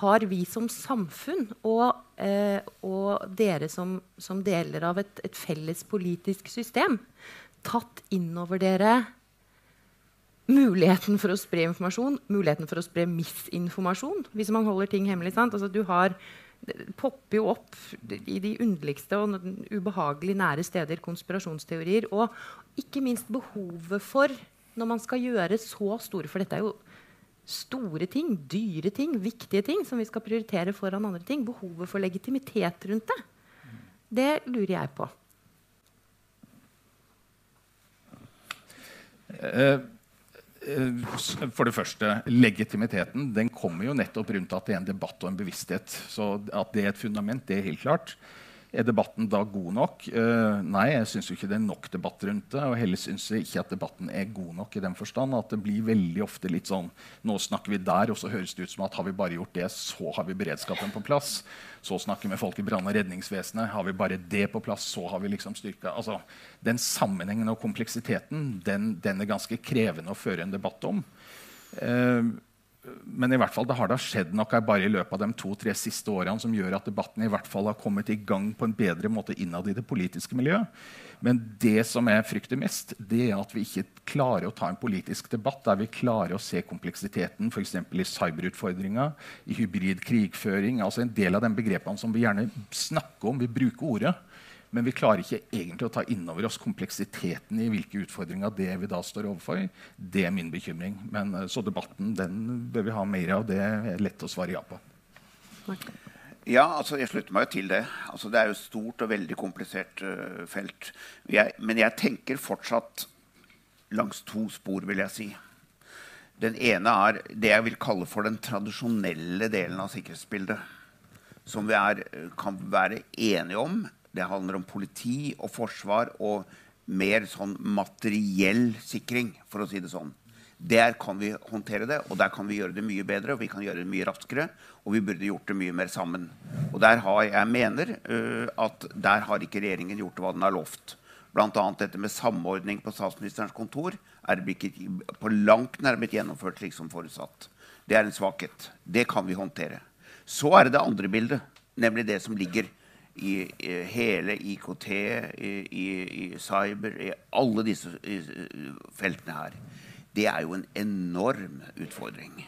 har vi som samfunn og, eh, og dere som, som, deler av et, et, felles politisk system tatt inn over dere muligheten for å spre informasjon, muligheten for å spre misinformasjon hvis man holder ting hemmelig. Altså, du har popper jo opp i de underligste og ubehagelig nære steder konspirasjonsteorier. Og ikke minst behovet for, når man skal gjøre så store For dette er jo store ting, dyre ting, viktige ting som vi skal prioritere foran andre ting. Behovet for legitimitet rundt det. Det lurer jeg på. Uh, for det første, legitimiteten den kommer jo nettopp rundt at det er en debatt og en bevissthet. Så at det er et fundament, det er helt klart. Er debatten da god nok? Uh, nei, jeg syns ikke det er nok debatt rundt det. Og heller syns jeg ikke at debatten er god nok i den forstand at det blir veldig ofte litt sånn Nå snakker vi der, og så høres det ut som at har vi bare gjort det, så har vi beredskapen på plass. Så snakker vi med folk i brann- og redningsvesenet. Har vi bare det på plass, så har vi liksom styrka altså, Den sammenhengen og kompleksiteten den, den, er ganske krevende å føre en debatt om. Uh, men i hvert fall, det har da skjedd noe bare i løpet av de to-tre siste årene som gjør at debatten i hvert fall har kommet i gang på en bedre måte innad i det politiske miljøet. Men det som jeg frykter mest, det er at vi ikke klarer å ta en politisk debatt der vi klarer å se kompleksiteten f.eks. i cyberutfordringa, i hybrid krigføring. altså En del av de begrepene som vi gjerne snakker om, vi bruker ordet. Men vi klarer ikke egentlig å ta inn over oss kompleksiteten i hvilke utfordringer det vi da står overfor. Det er min bekymring. Men, eh, så debatten den bør vi ha mer av. Det er lett å svare ja på. Ja, altså jeg slutter meg til det. Altså det er jo et stort og veldig komplisert uh, felt. Jeg, men jeg tenker fortsatt langs to spor, vil jeg si. Den ene er det jeg vil kalle for den tradisjonelle delen av sikkerhetsbildet. Som vi er, kan være enige om, det handler om politi og forsvar og mer sånn materiell sikring, for å si det sånn. Der kan vi håndtere det, og der kan vi gjøre det mye bedre og vi kan gjøre det mye raskere. Og vi burde gjort det mye mer sammen. Og der har jeg mener uh, at der har ikke regjeringen gjort hva den har lovt. Bl.a. dette med samordning på statsministerens kontor er ikke på langt nær blitt gjennomført slik som forutsatt. Det er en svakhet. Det kan vi håndtere. Så er det det andre bildet, nemlig det som ligger i, hele IKT, i, i, cyber, i alle disse feltene her, det er jo en enorm utfordring.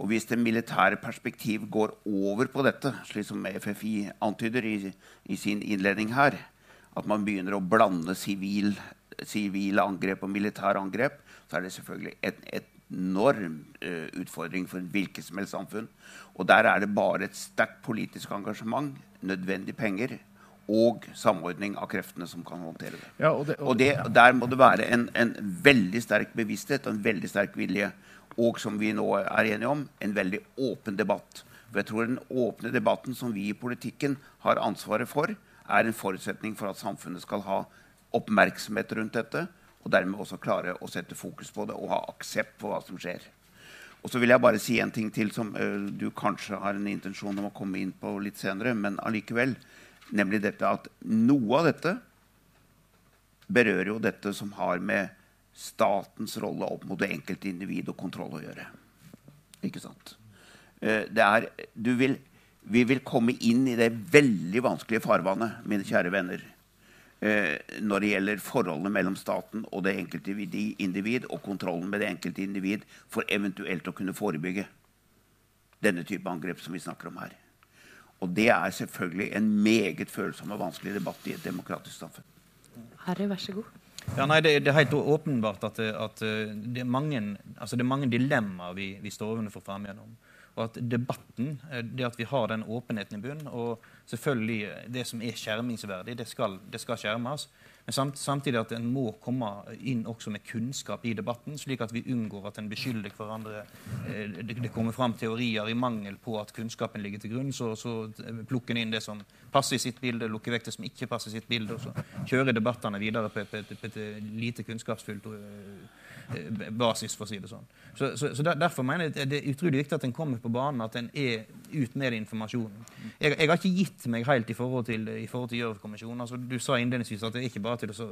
Og hvis det militære perspektiv går over på dette, slik som FFI antyder i, i sin innledning her, at man begynner å blande sivile angrep og militære angrep, så er det selvfølgelig en enorm uh, utfordring for hvilket som helst samfunn. Og der er det bare et sterkt politisk engasjement nødvendige penger og samordning av kreftene som kan håndtere det. Ja, og, det, og, og det, Der må det være en, en, veldig sterk bevissthet og en veldig sterk vilje. Og som vi nå er enige om, en veldig åpen debatt. For jeg tror Den åpne debatten som vi i politikken har ansvaret for, er en forutsetning for at samfunnet skal ha oppmerksomhet rundt dette, og dermed også klare å sette fokus på det og ha aksept på hva som skjer. Og så vil jeg bare si en ting til som uh, du kanskje har en intensjon om å komme inn på litt senere, men allikevel. Nemlig dette at noe av dette berører jo dette som har med statens rolle opp mot det enkelte individ og kontroll å gjøre. Ikke sant? Uh, det er, du vil, vi vil komme inn i det veldig vanskelige farvannet, mine kjære venner, Eh, når det gjelder forholdet mellom staten og det enkelte individ, og kontrollen med det enkelte individ, for eventuelt å kunne forebygge denne type angrep som vi snakker om her. Og det er selvfølgelig en meget følsom og vanskelig debatt i et demokratisk samfunn. Herre, vær så god. Ja, nei, det, det, er helt åpenbart at, at eh, det, er mange, altså det er mange dilemmaer vi, vi står overfor frem Og at debatten, eh, det at vi har den åpenheten i bunnen, og selvfølgelig eh, det som er skjermingsverdig, det skal, det skal skjermes. Men samt, samtidig at en må komme inn også med kunnskap i debatten, slik at vi unngår at en beskylder hverandre. Eh, det, det, kommer fram teorier i mangel på at kunnskapen ligger til grunn. Så, så plukker en inn det som passer i sitt bilde, lukker vekk det som ikke passer i sitt bilde. Og så kjører debattene videre på et lite kunnskapsfullt Eh, basis, for å si det sånn. Så, så, så der, Derfor mener jeg det er utrolig viktig at en kommer på banen, at en er ut med informasjonen. Jeg, jeg, har ikke gitt meg helt i forhold til, i til Gjørv-kommisjonen. Altså, du sa innledningsvis at det er ikke bare til å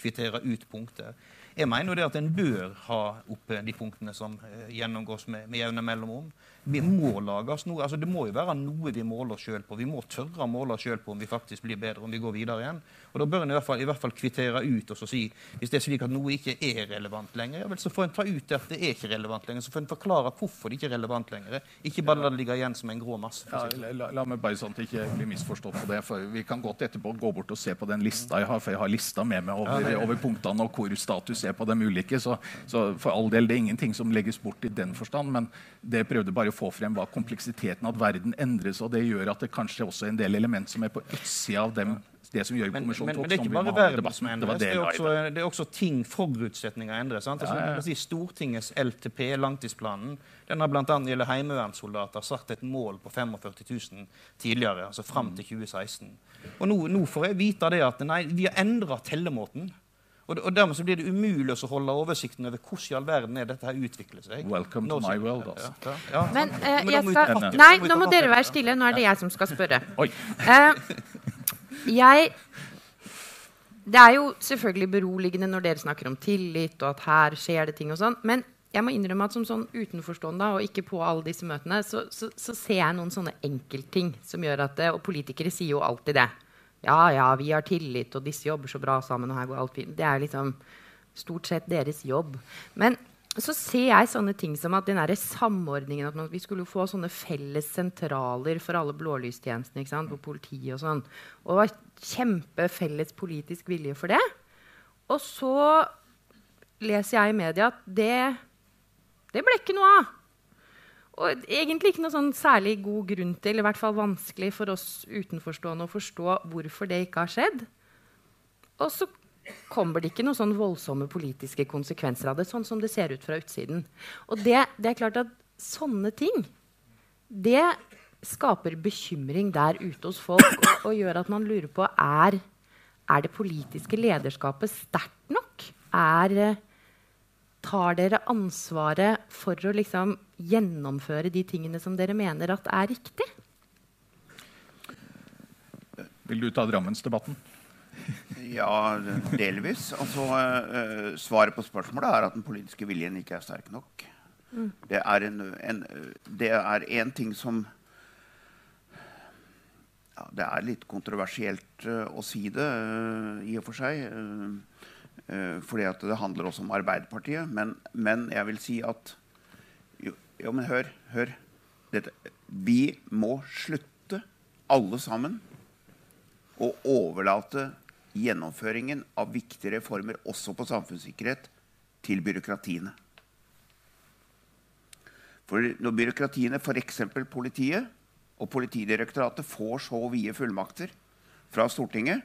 kvittere ut punkter. Jeg mener jo det at en bør ha oppe de punktene som eh, gjennomgås med, med jevne mellomrom. Vi må lage oss noe, altså Det må jo være noe vi måler oss sjøl på. Vi må tørre å måle oss sjøl på om vi faktisk blir bedre, om vi går videre igjen. Og Da bør en i hvert fall, i hvert fall kvittere ut og så si hvis det er slik at noe ikke er relevant lenger, ja vel, så får en ta ut at det er ikke relevant lenger. Så får en forklare hvorfor det ikke er relevant lenger. Ikke bare la det ligge igjen som en grå masse. Ja, la, la, la, meg bare sånn at jeg ikke blir misforstått på det. for Vi kan godt etterpå gå bort og se på den lista jeg har, for jeg har lista med meg over, ja, over punktene og hvor status er på dem ulike. Så, så, for all del, det er ingenting som legges bort i den forstand, men det prøvde bare få frem var kompleksiteten at verden endres, og det gjør at det kanskje også er en del element som er på utsida av dem det som gjør men, men, det er ikke bare verden som endres. Det, det, er også, det er også ting, forutsetninger endres. Sant? Altså, ja, ja. Si, Stortingets LTP, langtidsplanen, den har bl.a. gjelder heimevernssoldater satt et mål på 45 000 tidligere, altså fram til 2016. Og nå, nå får jeg vite det at nei, vi har endra tellemåten. Og, og, dermed så blir det umulig å holde oversikten over hvordan i all verden er dette her utvikler seg. Welcome to my world, altså. Ja, ja. Men, uh, jeg skal, nei, nå må dere være stille. Nå er det jeg som skal spørre. Oi. Uh, jeg Det er jo selvfølgelig beroligende når dere snakker om tillit, og at her skjer det ting og sånn. Men jeg må innrømme at som sånn utenforstående og ikke på alle disse møtene, så, så, så ser jeg noen sånne enkeltting som gjør at det, Og politikere sier jo alltid det. Ja, ja, vi har tillit, og disse jobber så bra sammen, og her går alt fint. Det er liksom stort sett deres jobb. Men så ser jeg sånne ting som at den samordningen at Vi skulle jo få sånne felles sentraler for alle blålystjenestene på politiet og sånn. Og det var kjempefelles politisk vilje for det. Og så leser jeg i media at det, det ble ikke noe av. Og egentlig ikke noe sånn særlig god grunn til, i hvert fall vanskelig for oss utenforstående å forstå hvorfor det ikke har skjedd. Og så kommer det ikke noen sånn voldsomme politiske konsekvenser av det, sånn som det ser ut fra utsiden. Og det, det er klart at sånne ting det skaper bekymring der ute hos folk og, og gjør at man lurer på er, er det politiske lederskapet sterkt nok. Er, tar dere ansvaret for å liksom gjennomføre de tingene som dere mener at er riktig? Vil du ta Drammensdebatten? Ja, delvis. Altså, uh, svaret på spørsmålet er at den politiske viljen ikke er sterk nok. Mm. Det er en, en, det er en ting som ja, Det er litt kontroversielt uh, å si det, uh, i og for seg. Fordi at det handler også om Arbeiderpartiet. Men, men jeg vil si at Jo, jo men hør. hør. Dette. Vi må slutte, alle sammen, å overlate gjennomføringen av viktige reformer også på samfunnssikkerhet til byråkratiene. For når byråkratiene, f.eks. politiet og Politidirektoratet, får så vide fullmakter fra Stortinget,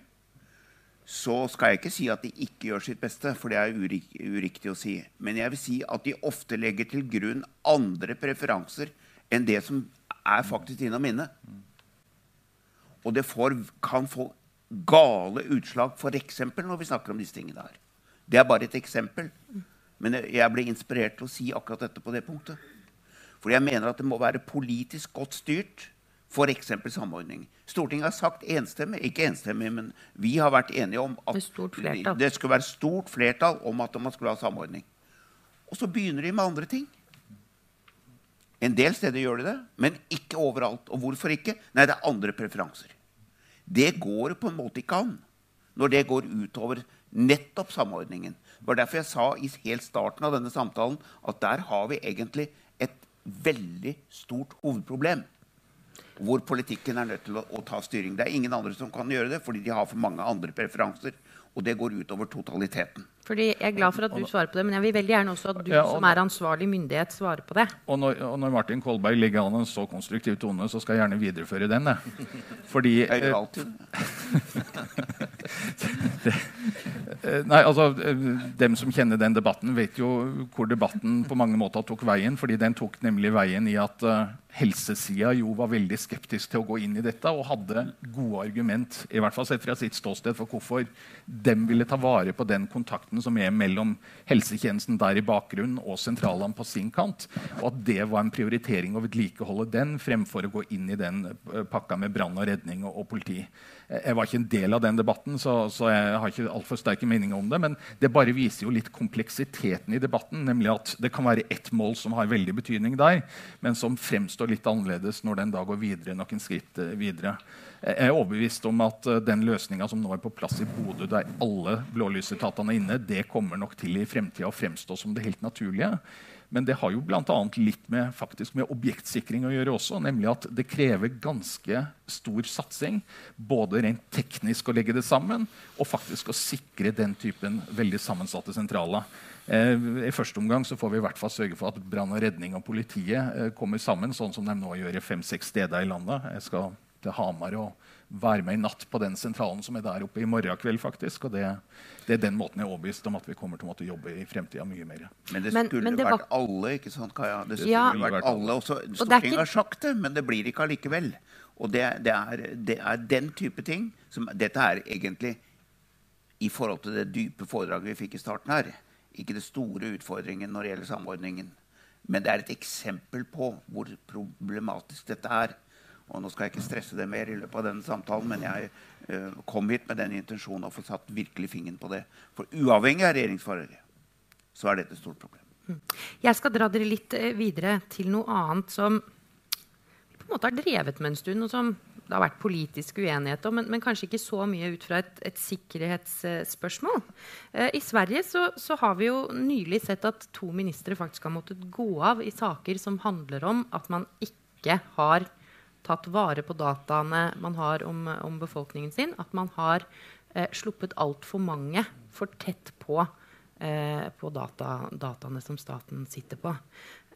så skal jeg ikke si at de ikke gjør sitt beste, for det er urik uriktig å si. Men jeg vil si at de ofte legger til grunn andre preferanser enn det som er faktisk innom inne. Og det får, kan få gale utslag, f.eks. når vi snakker om disse tingene her. Det er bare et eksempel. Men jeg ble inspirert til å si akkurat dette på det punktet. For jeg mener at det må være politisk godt styrt, f.eks. samordning. Stortinget har sagt enstemmig, ikke enstemmig, men vi har vært enige om at det skulle være stort flertall om at man skulle ha samordning. Og så begynner de med andre ting. En del steder gjør de det, men ikke overalt. Og hvorfor ikke? Nei, det er andre preferanser. Det går på en måte ikke an når det går utover nettopp samordningen. Det var derfor jeg sa i helt starten av denne samtalen at der har vi egentlig et veldig stort hovedproblem. Hvor politikken er nødt til å, å ta styring. Det er ingen andre som kan gjøre det, fordi de har for mange andre preferanser. Og det går utover totaliteten. Fordi Jeg er glad for at du svarer på det, men jeg vil veldig gjerne også at du ja, som er ansvarlig myndighet, svarer på det. Og når, og når, Martin Kolberg legger an en så konstruktiv tone, så skal jeg gjerne videreføre den. det. Fordi Jeg gjør alltid det. Eh, nei, altså, eh, Dem som kjenner den debatten, vet jo hvor debatten på mange måter tok veien. fordi den tok nemlig veien i at uh, helsesida jo var veldig skeptisk til å gå inn i dette og hadde gode argument i hvert fall sett fra sitt ståsted for hvorfor de ville ta vare på den kontakten som er mellom helsetjenesten der i bakgrunnen og sentralene på sin kant. Og at det var en prioritering å vedlikeholde den fremfor å gå inn i den pakka med brann og redning og, og politi. Jeg var ikke en del av den debatten, så, så jeg har ikke altfor sterke meninger om det. Men det bare viser jo litt kompleksiteten i debatten. Nemlig at det kan være ett mål som har veldig betydning der, men som fremstår litt annerledes når den da går videre noen skritt eh, videre. Jeg er overbevist om at eh, den løsninga som nå er på plass i Bodø, der alle blålysetatene er inne, det kommer nok til i fremtida å fremstå som det helt naturlige. Men det har jo bl.a. litt med, med objektsikring å gjøre også. Nemlig at det krever ganske stor satsing, både rent teknisk å legge det sammen, og faktisk å sikre den typen veldig sammensatte sentraler. Eh, I første omgang så får vi i hvert fall sørge for at brann og redning og politiet eh, kommer sammen, sånn som de nå gjør i fem-seks steder i landet. Jeg skal til Hamar og være med i natt på den sentralen som er der oppe i morgen kveld. faktisk, og det, det er den måten jeg er overbevist om at vi kommer til å måtte jobbe i fremtida mye mer. Men det skulle men, men det vært var... alle, ikke sant, Kaja? Det skulle ja. vært alle også. Stortinget ikke... har sagt det, men det blir ikke allikevel. Og det, det, er, det, er, den type ting som Dette er egentlig i forhold til det dype foredraget vi fikk i starten her. Ikke det store utfordringen når det gjelder samordningen. Men det er et eksempel på hvor problematisk dette er. Og nå skal jeg ikke stresse det mer i løpet av denne samtalen, men jeg uh, kom hit med den intensjonen å få satt virkelig fingeren på det. For uavhengig av regjeringsfarere så er dette et stort problem. Mm. Jeg skal dra dere litt uh, videre til noe annet som på en måte har drevet med en stund, og som det har vært politisk uenighet om, men, men kanskje ikke så mye ut fra et, et sikkerhetsspørsmål. Eh, I Sverige så, så, har vi jo nylig sett at to ministre faktisk har måttet gå av i saker som handler om at man ikke har tatt vare på dataene man har om, om befolkningen sin. At man har eh, sluppet altfor mange for tett på, eh, på data, dataene som staten sitter på.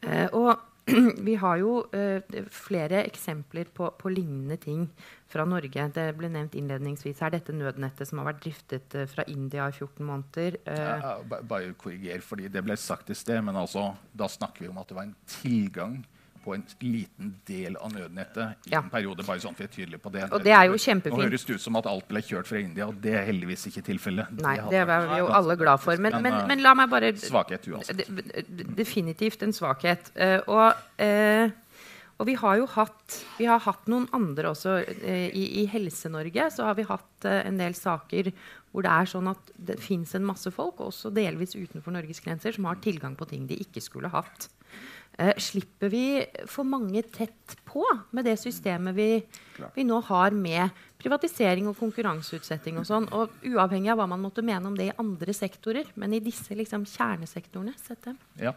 Eh, og vi har jo eh, flere eksempler på, på, lignende ting fra Norge. Det ble nevnt innledningsvis her, dette nødnettet som har vært driftet eh, fra India i 14 måneder. Eh. Ja, bare korriger, fordi det ble sagt i sted, men altså, da snakker vi om at det var en tilgang på en liten del av nødnettet i ja. en periode. bare sånn for jeg tydelig på det. Og det er jo kjempefint. Nå høres det ut som at alt ble kjørt fra India, og det er heldigvis ikke tilfellet. Nei, det, det er vi jo alle glad for. Men, men, men, la meg bare Svakhet uansett. Definitivt en svakhet. Uh, og, uh, og vi har jo hatt, vi har hatt noen andre også. I i Helse-Norge så har vi hatt en del saker hvor det er sånn at det fins en masse folk, også delvis utenfor Norges grenser, som har tilgang på ting de ikke skulle hatt. Eh, slipper vi for mange tett på med det systemet vi, vi, nå har med privatisering og konkurranseutsetting og sånn. Og uavhengig av hva man måtte mene om det i andre sektorer, men i disse liksom, kjernesektorene. Sette. Ja.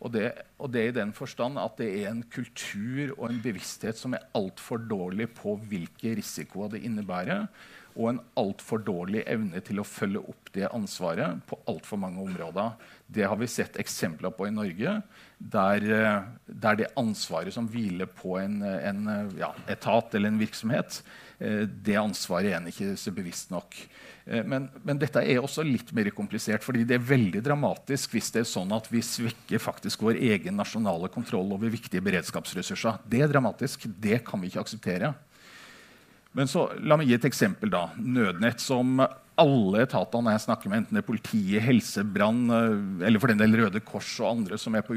Og det, og det i den forstand at det er en kultur og en bevissthet som er altfor dårlig på hvilke risikoer det innebærer. Og en altfor dårlig evne til å følge opp det ansvaret på altfor mange områder. Det har vi sett eksempler på i Norge, der, eh, der det ansvaret som hviler på en, en ja, etat eller en virksomhet, eh, det ansvaret er en ikke så bevisst nok. Eh, men, men, dette er også litt mer komplisert, fordi det er veldig dramatisk hvis det er sånn at vi svekker faktisk vår egen nasjonale kontroll over viktige beredskapsressurser. Det er dramatisk. Det kan vi ikke akseptere. Men så, la meg gi et eksempel. da. Nødnett, som alle etatene jeg snakker med, enten det er politiet, helse, brann eh, eller for den del Røde Kors og andre som er på,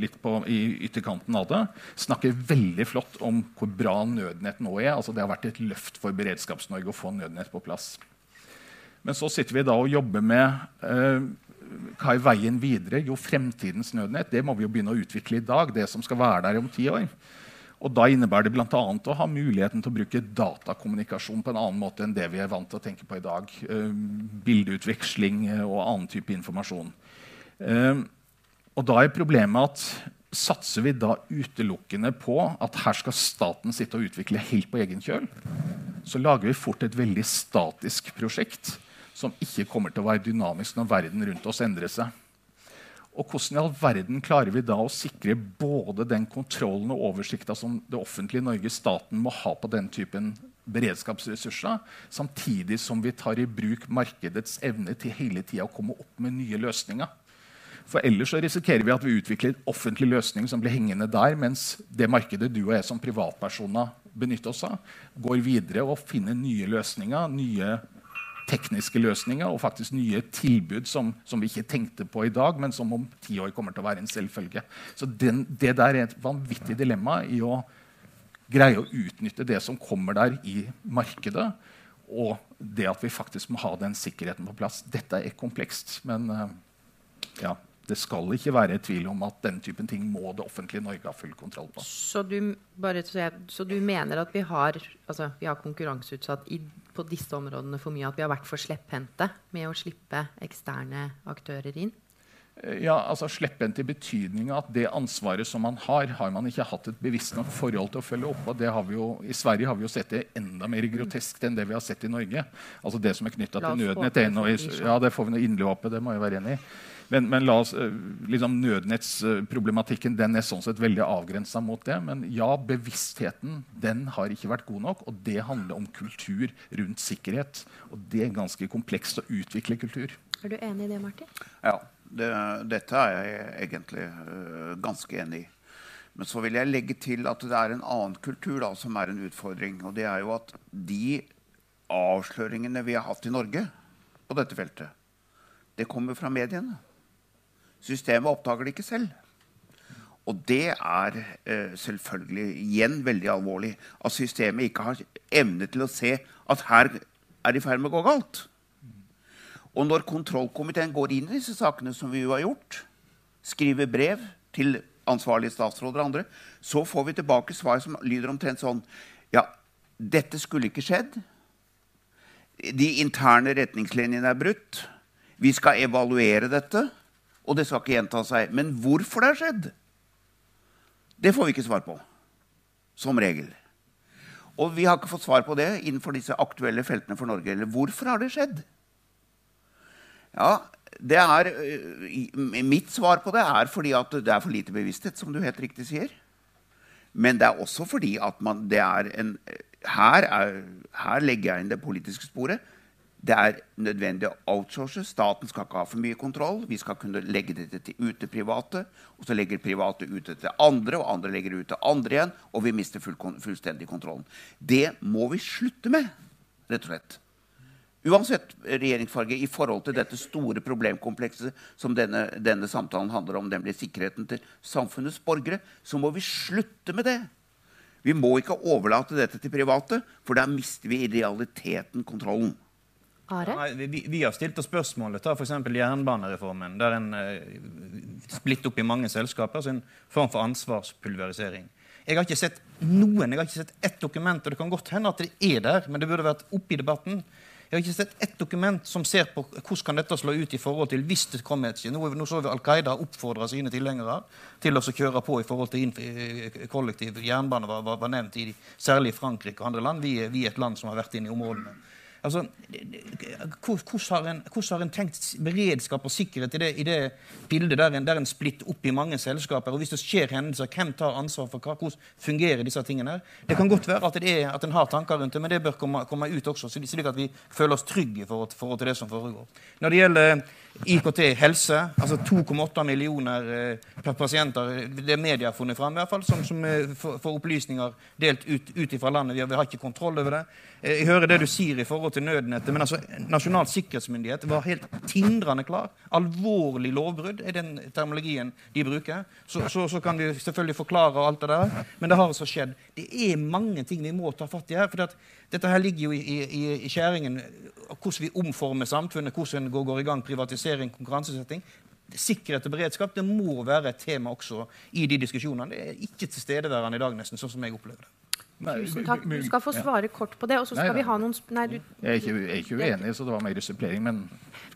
litt på, i ytterkanten av det, snakker veldig flott om hvor bra Nødnett nå er. Altså, det har vært et løft for Beredskaps-Norge å få Nødnett på plass. Men så sitter vi da og jobber med eh, hva er veien videre? Jo, fremtidens Nødnett. Det må vi jo begynne å utvikle i dag. det som skal være der om ti år. Og Da innebærer det bl.a. å ha muligheten til å bruke datakommunikasjon på en annen måte enn det vi er vant til å tenke på i dag. Uh, bildeutveksling eh, og annen type informasjon. Uh, og Da er problemet at satser vi da utelukkende på at her skal staten sitte og utvikle helt på egen kjøl, så lager vi fort et veldig statisk prosjekt som ikke kommer til å være dynamisk når verden rundt oss endrer seg. Og hvordan i all verden klarer vi da å sikre både den kontrollen og oversikta som det offentlige Norge, staten, må ha på den typen beredskapsressurser, samtidig som vi tar i bruk markedets evne til hele tida å komme opp med nye løsninger? For Ellers så risikerer vi at vi utvikler en offentlig løsning som blir hengende der, mens det markedet du og jeg som privatpersoner benytter oss av, går videre og finner nye løsninger, nye tekniske løsninger og faktisk nye tilbud som, som, vi ikke tenkte på i dag, men som om ti år kommer til å være en selvfølge. Så den, Det der er et vanvittig dilemma i å greie å utnytte det som kommer der i markedet, og det at vi faktisk må ha den sikkerheten på plass. Dette er komplekst, men uh, ja, det skal ikke være tvil om at den typen ting må det offentlige Norge ha full kontroll på. Så du, bare, så du mener at vi har, altså, vi har konkurranseutsatt i på disse områdene for mye at vi har vært for slepphendte med å slippe eksterne aktører inn? Ja, altså Slepphendt i betydning at det ansvaret som man har, har man ikke hatt et bevisst nok forhold til å følge opp. og det har vi jo, I Sverige har vi jo sett det enda mer groteskt enn det vi har sett i Norge. Altså Det som er knytta til nødnett. Ja, det får vi noe inderlig håpe. Det må jeg være enig i. Men, men la oss, eh, liksom nødnettsproblematikken den er sånn sett veldig avgrensa mot det. Men ja, bevisstheten den har ikke vært god nok. Og det handler om kultur rundt sikkerhet. Og det er ganske komplekst å utvikle kultur. Er du enig i det, Martin? Ja. Det, dette er jeg egentlig uh, ganske enig i. Men så vil jeg legge til at det er en annen kultur da, som er en utfordring. Og det er jo at de avsløringene vi har hatt i Norge på dette feltet, det kommer fra mediene. Systemet oppdager det ikke selv. Og det er eh, selvfølgelig igjen veldig alvorlig at systemet ikke har evne til å se at her er det i ferd med å gå galt. Og når kontrollkomiteen går inn i disse sakene, som vi jo har gjort, skriver brev til ansvarlige statsråder og andre, så får vi tilbake svar som lyder omtrent sånn Ja, dette skulle ikke skjedd. De interne retningslinjene er brutt. Vi skal evaluere dette og det skal ikke gjenta seg. Men hvorfor det har skjedd, det får vi ikke svar på. Som regel. Og vi har ikke fått svar på det innenfor disse aktuelle feltene for Norge. Eller hvorfor har det skjedd? Ja, det er, øh, Mitt svar på det er fordi at det er for lite bevissthet, som du helt riktig sier. Men det er også fordi at man, det er en her, er, her legger jeg inn det politiske sporet. Det er nødvendig å outsource. Staten skal ikke ha for mye kontroll. Vi skal kunne legge dette til, ut til private. Og så legger private ut til andre, og andre legger ut til andre igjen. Og vi mister full, fullstendig kontrollen. Det må vi slutte med, rett og slett. Uansett regjeringsfarge i forhold til dette store problemkomplekset som denne, denne samtalen handler om, nemlig sikkerheten til samfunnets borgere, så må vi slutte med det. Vi må ikke overlate dette til private, for da mister vi i realiteten kontrollen. Nei, vi, vi, har stilt oss spørsmålet. Ta f.eks. jernbanereformen. Der en uh, splitter opp i mange selskaper. Altså en form for ansvarspulverisering. Jeg har ikke sett noen, jeg har ikke sett ett dokument, og det kan godt hende at det er der, men det burde vært oppe i debatten. Jeg har ikke sett ett dokument som ser på hvordan kan dette slå ut i forhold til hvis det kommer et Nå, nå så vi Al Qaida oppfordre sine tilhengere til å kjøre på i forhold til eh, kollektiv jernbane var, var, var nevnt i særlig Frankrike og andre land. Vi vi er et land som har vært inne i områdene. Altså, hvordan har, en, tenkt beredskap og sikkerhet i det, i det bildet der en, der en splitter opp i mange selskaper? Og hvis det skjer hendelser, hvem tar ansvar for hva? Hvordan fungerer disse tingene? her? Det kan godt være at, er, at en har tanker rundt det, men det bør komme, komme ut også, slik at vi føler oss trygge i forhold, til det som foregår. Når det gjelder IKT helse, altså 2,8 millioner eh, per pasienter, det media har funnet fram, i hvert fall, som, som eh, får opplysninger delt ut, ut fra landet. Vi har, vi har, ikke kontroll over det. Eh, jeg hører det du sier i forhold til nødnettet, men altså, Nasjonal sikkerhetsmyndighet var helt tindrende klar. Alvorlig lovbrudd er den termologien de bruker. Så, så, så, kan vi selvfølgelig forklare alt det der, men det har altså skjedd. Det er mange ting vi må ta fatt i her. for dette her ligger jo i, i, i skjæringen hvordan vi omformer samfunnet, hvordan går, går i gang privatisering, konkurransesetting. Sikkerhet og beredskap det må være et tema også i de diskusjonene. Det er ikke tilstedeværende i dag, nesten, sånn som jeg opplever det. Tusen takk. Du skal få svare kort på det. og så skal nei, vi ha noen... Nei, du... Jeg er ikke, jeg er ikke uenig, så det var mer supplering, men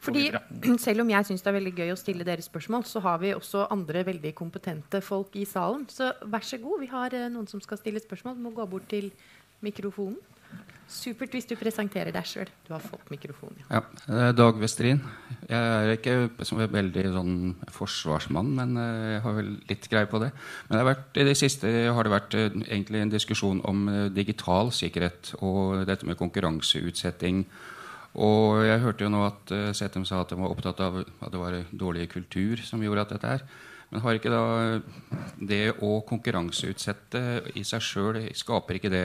fordi, Selv om jeg syns det er veldig gøy å stille dere spørsmål, så har vi også andre veldig kompetente folk i salen. Så vær så god, vi har eh, noen som skal stille spørsmål. Du må gå bort til mikrofonen. Supert hvis du presenterer deg sjøl. Du har fått mikrofonen. Ja. ja. Dag Westrin. Jeg er ikke veldig sånn forsvarsmann, men eh, jeg har vel litt greie på det. Men det vært, i det siste har det vært eh, egentlig en diskusjon om eh, digital sikkerhet og dette med konkurranseutsetting. Og jeg hørte jo nå at Setem sa at de var opptatt av at det var dårlig kultur som gjorde at dette er. Men har ikke da det å konkurranseutsette i seg sjøl Skaper ikke det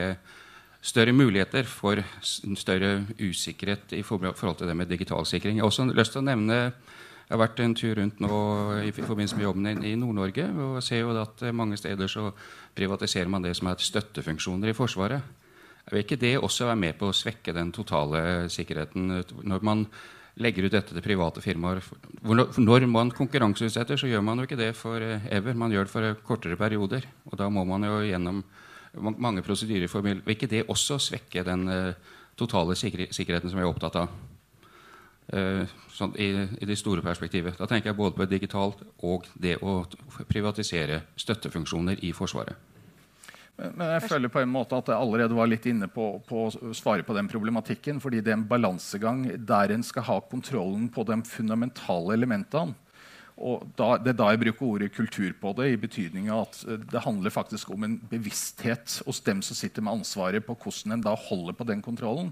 større muligheter for større usikkerhet i forhold til det med digital sikring. Jeg har også lyst til å nevne jeg har vært en tur rundt nå i forbindelse med jobben i Nord-Norge og ser jo at mange steder så privatiserer man det som er støttefunksjoner i Forsvaret. Vil ikke det også være med på å svekke den totale sikkerheten når man legger ut dette til private firmaer? Når man konkurranseutsetter, så gjør man jo ikke det for ever. Man gjør det for kortere perioder. Og da må man jo gjennom mange prosedyrer for Vil ikke det også svekke den uh, totale sikkerheten som vi er opptatt av? Uh, sånn, i, i, det store perspektivet. Da tenker jeg både på digitalt og det å privatisere støttefunksjoner i Forsvaret. Men, men jeg føler på en måte at jeg allerede var litt inne på å svare på den problematikken. fordi det er en balansegang der en skal ha kontrollen på de fundamentale elementene. Og da, Det er da jeg bruker ordet kultur på det, i betydning av at eh, det handler faktisk om en bevissthet hos dem som sitter med ansvaret på hvordan en da holder på den kontrollen.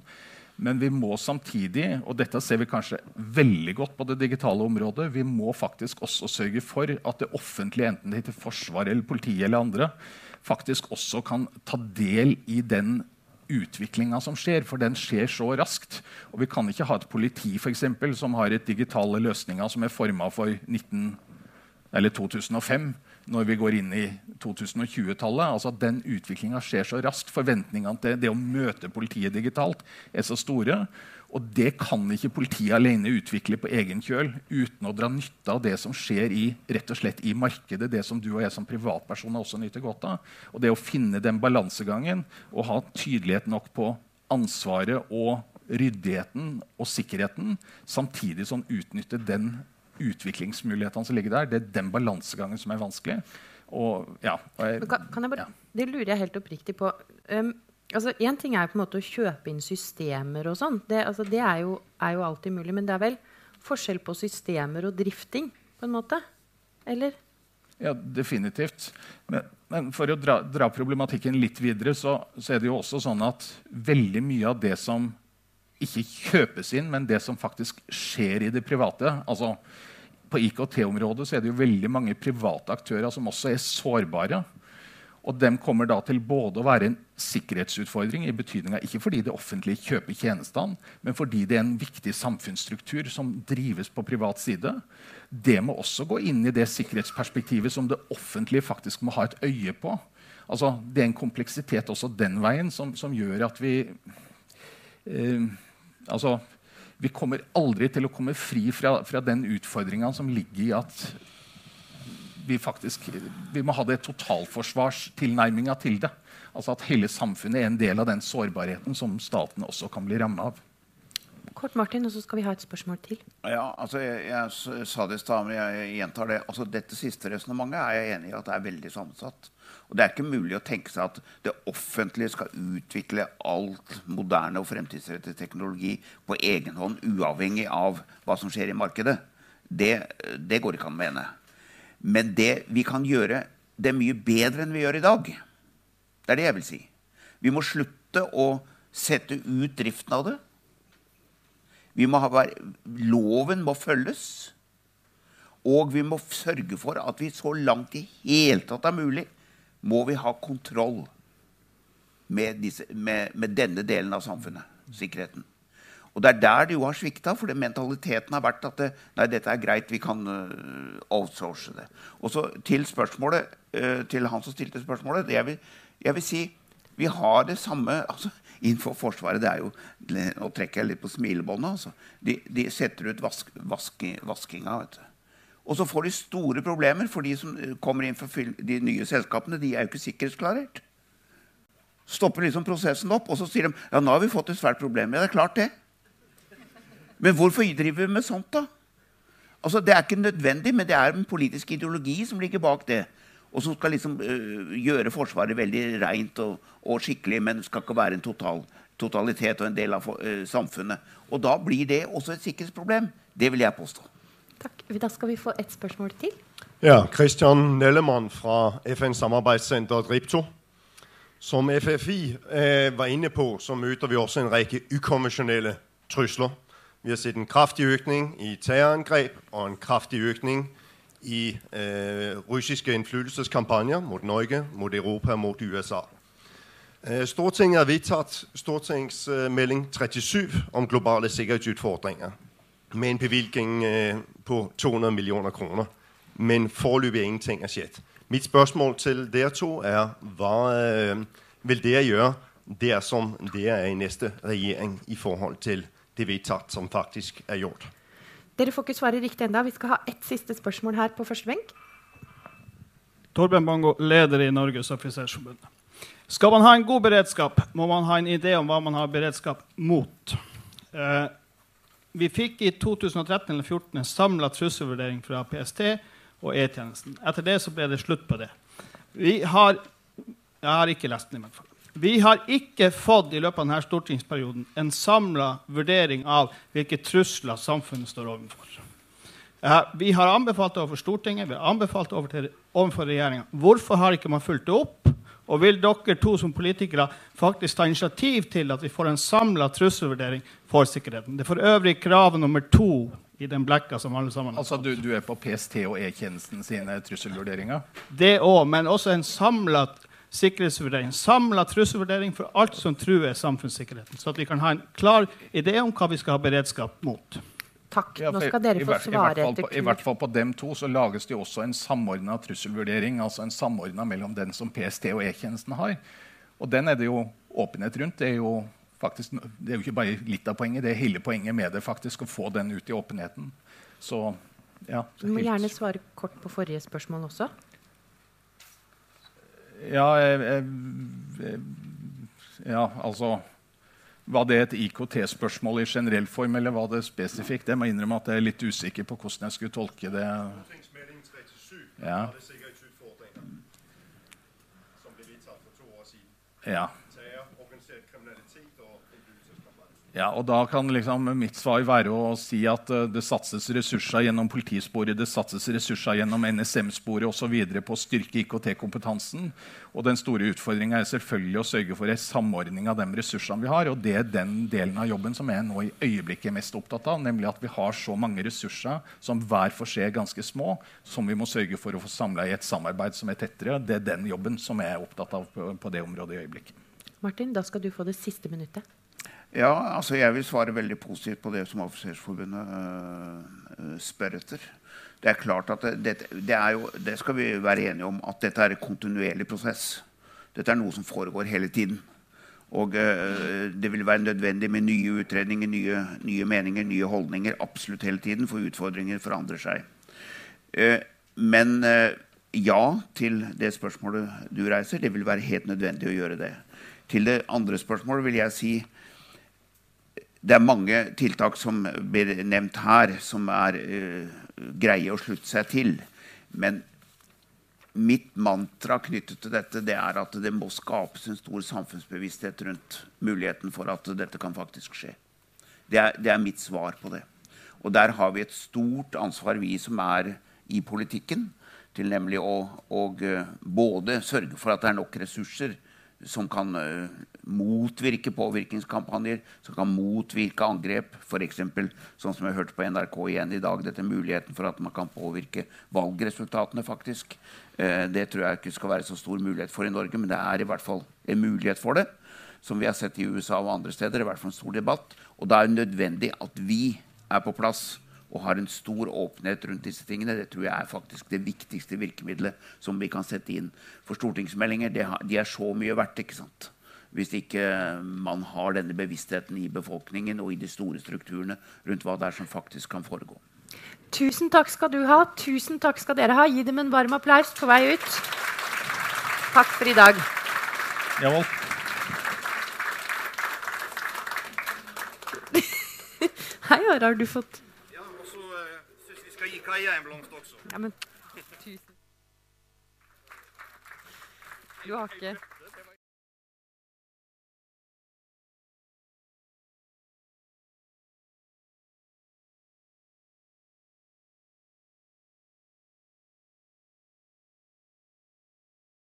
Men vi må samtidig, og dette ser vi kanskje veldig godt på det digitale området, vi må faktisk også sørge for at det offentlige, enten det heter Forsvaret eller politiet eller andre, faktisk også kan ta del i den utviklinga som skjer, for den skjer så raskt. Og vi kan ikke ha et politi for eksempel, som har et digitale løsninger som er forma for 19, 2005, når vi går inn i 2020-tallet. Altså Den utviklinga skjer så raskt. Forventningene til det å møte politiet digitalt er så store. Og det kan ikke politiet alene utvikle på egen kjøl uten å dra nytte av det som skjer i, rett og slett i markedet, det som du og jeg som privatpersoner også nyter godt av. Og det å finne den balansegangen og ha tydelighet nok på ansvaret og ryddigheten og sikkerheten, samtidig som utnytte den utviklingsmulighetene som ligger der, det er den balansegangen som er vanskelig. Og, ja, og jeg, kan, kan jeg bare, ja. Det lurer jeg helt oppriktig på. Um, altså, Én ting er på en måte å kjøpe inn systemer og sånn. Det, altså, det er, jo, er, jo, alltid mulig. Men det er vel forskjell på systemer og drifting, på en måte? Eller? Ja, definitivt. Men, men for å dra, dra, problematikken litt videre, så, så, er det jo også sånn at veldig mye av det som ikke kjøpes inn, men det som faktisk skjer i det private altså På IKT-området så er det jo veldig mange private aktører som også er sårbare. Og de kommer da til både å være en sikkerhetsutfordring i betydninga ikke fordi det offentlige kjøper tjenestene, men fordi det er en viktig samfunnsstruktur som drives på privat side. Det må også gå inn i det sikkerhetsperspektivet som det offentlige faktisk må ha et øye på. Altså, det er en kompleksitet også den veien som, som gjør at vi eh, altså, Vi kommer aldri til å komme fri fra, fra den utfordringa som ligger i at vi faktisk vi må ha det totalforsvarstilnærminga til det. Altså At hele samfunnet er en del av den sårbarheten som staten også kan bli ramma av. Kort Martin, og så skal vi ha et spørsmål til. Ja, altså Jeg, jeg sa det i stad, men jeg gjentar det. Altså Dette siste resonnementet er jeg enig i at det er veldig sammensatt. Og Det er ikke mulig å tenke seg at det offentlige skal utvikle alt moderne og fremtidsrettet teknologi på egen hånd, uavhengig av hva som skjer i markedet. Det, det går ikke an å mene. Men det vi kan gjøre, det er mye bedre enn vi gjør i dag. Det er det jeg vil si. Vi må slutte å sette ut driften av det. Må ha, loven må følges. Og vi må sørge for at vi så langt i hele tatt er mulig, må vi ha kontroll med, disse, med, med denne delen av samfunnet. Sikkerheten. Og det er der det jo har svikta, for mentaliteten har vært at det, nei, dette er greit, vi kan uh, outsource det. Og så til spørsmålet, uh, til han som stilte spørsmålet. Jeg vil, jeg vil si vi har det samme altså, Innenfor Forsvaret det er jo, Nå trekker jeg litt på smilebåndet. Altså. De, de, setter ut vask, vask, vaskinga. vet du. Og så får de store problemer, for de som kommer inn for de nye selskapene, de er jo ikke sikkerhetsklarert. Stopper liksom prosessen opp, og så sier de ja, nå har vi fått et svært problem. Ja, det er klart det. Men hvorfor driver vi med sånt, da? Altså, Det er ikke nødvendig, men det er en politisk ideologi som ligger bak det og som skal liksom øh, gjøre Forsvaret veldig rent og, og, skikkelig, men skal ikke være en total, totalitet og en del av øh, samfunnet. Og da blir det også et sikkerhetsproblem. Det vil jeg påstå. Takk. Da skal vi få et spørsmål til. Ja, Christian Nellemann fra FNs samarbeidssenter Dripto. Som FFI eh, var inne på, så møter vi også en rekke ukonvensjonelle trusler. Vi har sett en kraftig økning i terrorangrep og en kraftig økning i øh, russiske innflytelseskampanjer mot Norge, mot Europa mot USA. Øh, Stortinget har vedtatt stortingsmelding 37 om globale sikkerhetsutfordringer med en bevilgning øh, på 200 millioner kroner. Men foreløpig ingenting har skjedd. Mitt spørsmål til dere to er hva øh, vil dere gjøre dersom dere er i neste regjering i forhold til det vedtatt som faktisk er gjort? Dere får ikke svare riktig enda. Vi skal ha ett siste spørsmål her på første benk. Torben Bango, leder i Norges offisersforbund. Skal man ha en god beredskap, må man ha en idé om hva man har beredskap mot. Eh, vi fikk i 2013 eller 2014 en samla trusselvurdering fra PST og E-tjenesten. Etter det så ble det slutt på det. Vi har Jeg har ikke lest den, i hvert fall. Vi har ikke fått i løpet av denne stortingsperioden en samla vurdering av hvilke trusler samfunnet står overfor. Vi har anbefalt det overfor Stortinget, vi har anbefalt det overfor, overfor regjeringa. Hvorfor har ikke man fulgt det opp? Og vil dere to som politikere faktisk ta initiativ til at vi får en samla trusselvurdering for sikkerheten? Det er for øvrig krav nummer to i den blekka som alle sammen Altså du, du er på PST og E-tjenesten sine trusselvurderinger? Det òg, men også en samla sikkerhetsvurdering, samla trusselvurdering for alt som truer samfunnssikkerheten. Så at vi kan ha en klar idé om hva vi skal ha beredskap mot. Takk. Nå skal dere få svare. I, tur. I hvert fall på dem to så lages det også en samordna trusselvurdering. altså en samordna mellom den som PST og E-tjenesten har. Og den er det jo åpenhet rundt. Det er jo faktisk, det er jo ikke bare litt av poenget, det er hele poenget med det. faktisk, Å få den ut i åpenheten. Så, ja, du må gjerne svare kort på forrige spørsmål også. Ja, jeg, ja, altså Var det et IKT-spørsmål i generell form, eller var det spesifikt? Jeg må innrømme at jeg er litt usikker på hvordan jeg skulle tolke det. Ja. Ja. Ja, og da kan liksom mitt svar være å si at uh, det satses ressurser gjennom politisporet, det satses ressurser gjennom NSM-sporet osv. på å styrke IKT-kompetansen. Og den store utfordringa er selvfølgelig å sørge for en samordning av de ressursene vi har. Og det er den delen av jobben som jeg nå i øyeblikket er mest opptatt av. Nemlig at vi har så mange ressurser som hver for seg er ganske små, som vi må sørge for å få samla i et samarbeid som er tettere. Det er den jobben som jeg er opptatt av på, på det området i øyeblikket. Martin, da skal du få det siste minuttet. Ja, altså Jeg vil svare veldig positivt på det som Offisersforbundet uh, spør etter. Det er klart at det, det, er jo, det skal vi være enige om at dette er en kontinuerlig prosess. Dette er noe som foregår hele tiden. Og uh, det vil være nødvendig med nye utredninger, nye, nye, meninger, nye holdninger absolutt hele tiden, for utfordringer forandrer seg. Uh, men ja til det spørsmålet du reiser. Det vil være helt nødvendig å gjøre det. Til det andre spørsmålet vil jeg si det er mange tiltak som blir nevnt her, som er uh, greie å slutte seg til. Men mitt mantra knyttet til dette det er at det må skapes en stor samfunnsbevissthet rundt muligheten for at dette kan faktisk skje. Det er, det er mitt svar på det. Og der har vi et stort ansvar, vi som er i politikken, til nemlig å, å uh, både sørge for at det er nok ressurser som kan uh, motvirke påvirkningskampanjer, som kan motvirke angrep. F.eks. sånn som jeg hørte på NRK igjen i dag, dette muligheten for at man kan påvirke valgresultatene. faktisk. Uh, det tror jeg ikke skal være så stor mulighet for i Norge, men det er i hvert fall en mulighet for det. Som vi har sett i USA og andre steder. i hvert fall en stor debatt. Og da er det nødvendig at vi er på plass og har en stor åpenhet rundt disse tingene, det tror jeg er faktisk det viktigste virkemidlet som vi kan sette inn. For stortingsmeldinger de er så mye verdt ikke sant? hvis ikke man har denne bevisstheten i befolkningen og i de store strukturene rundt hva det er som faktisk kan foregå. Tusen takk skal du ha. Tusen takk skal dere ha. Gi dem en varm applaus på vei ut. Takk for i dag. Ja, vel. Hei, har du fått gi Kaja en blomst også. Ja, men tusen Du har ikke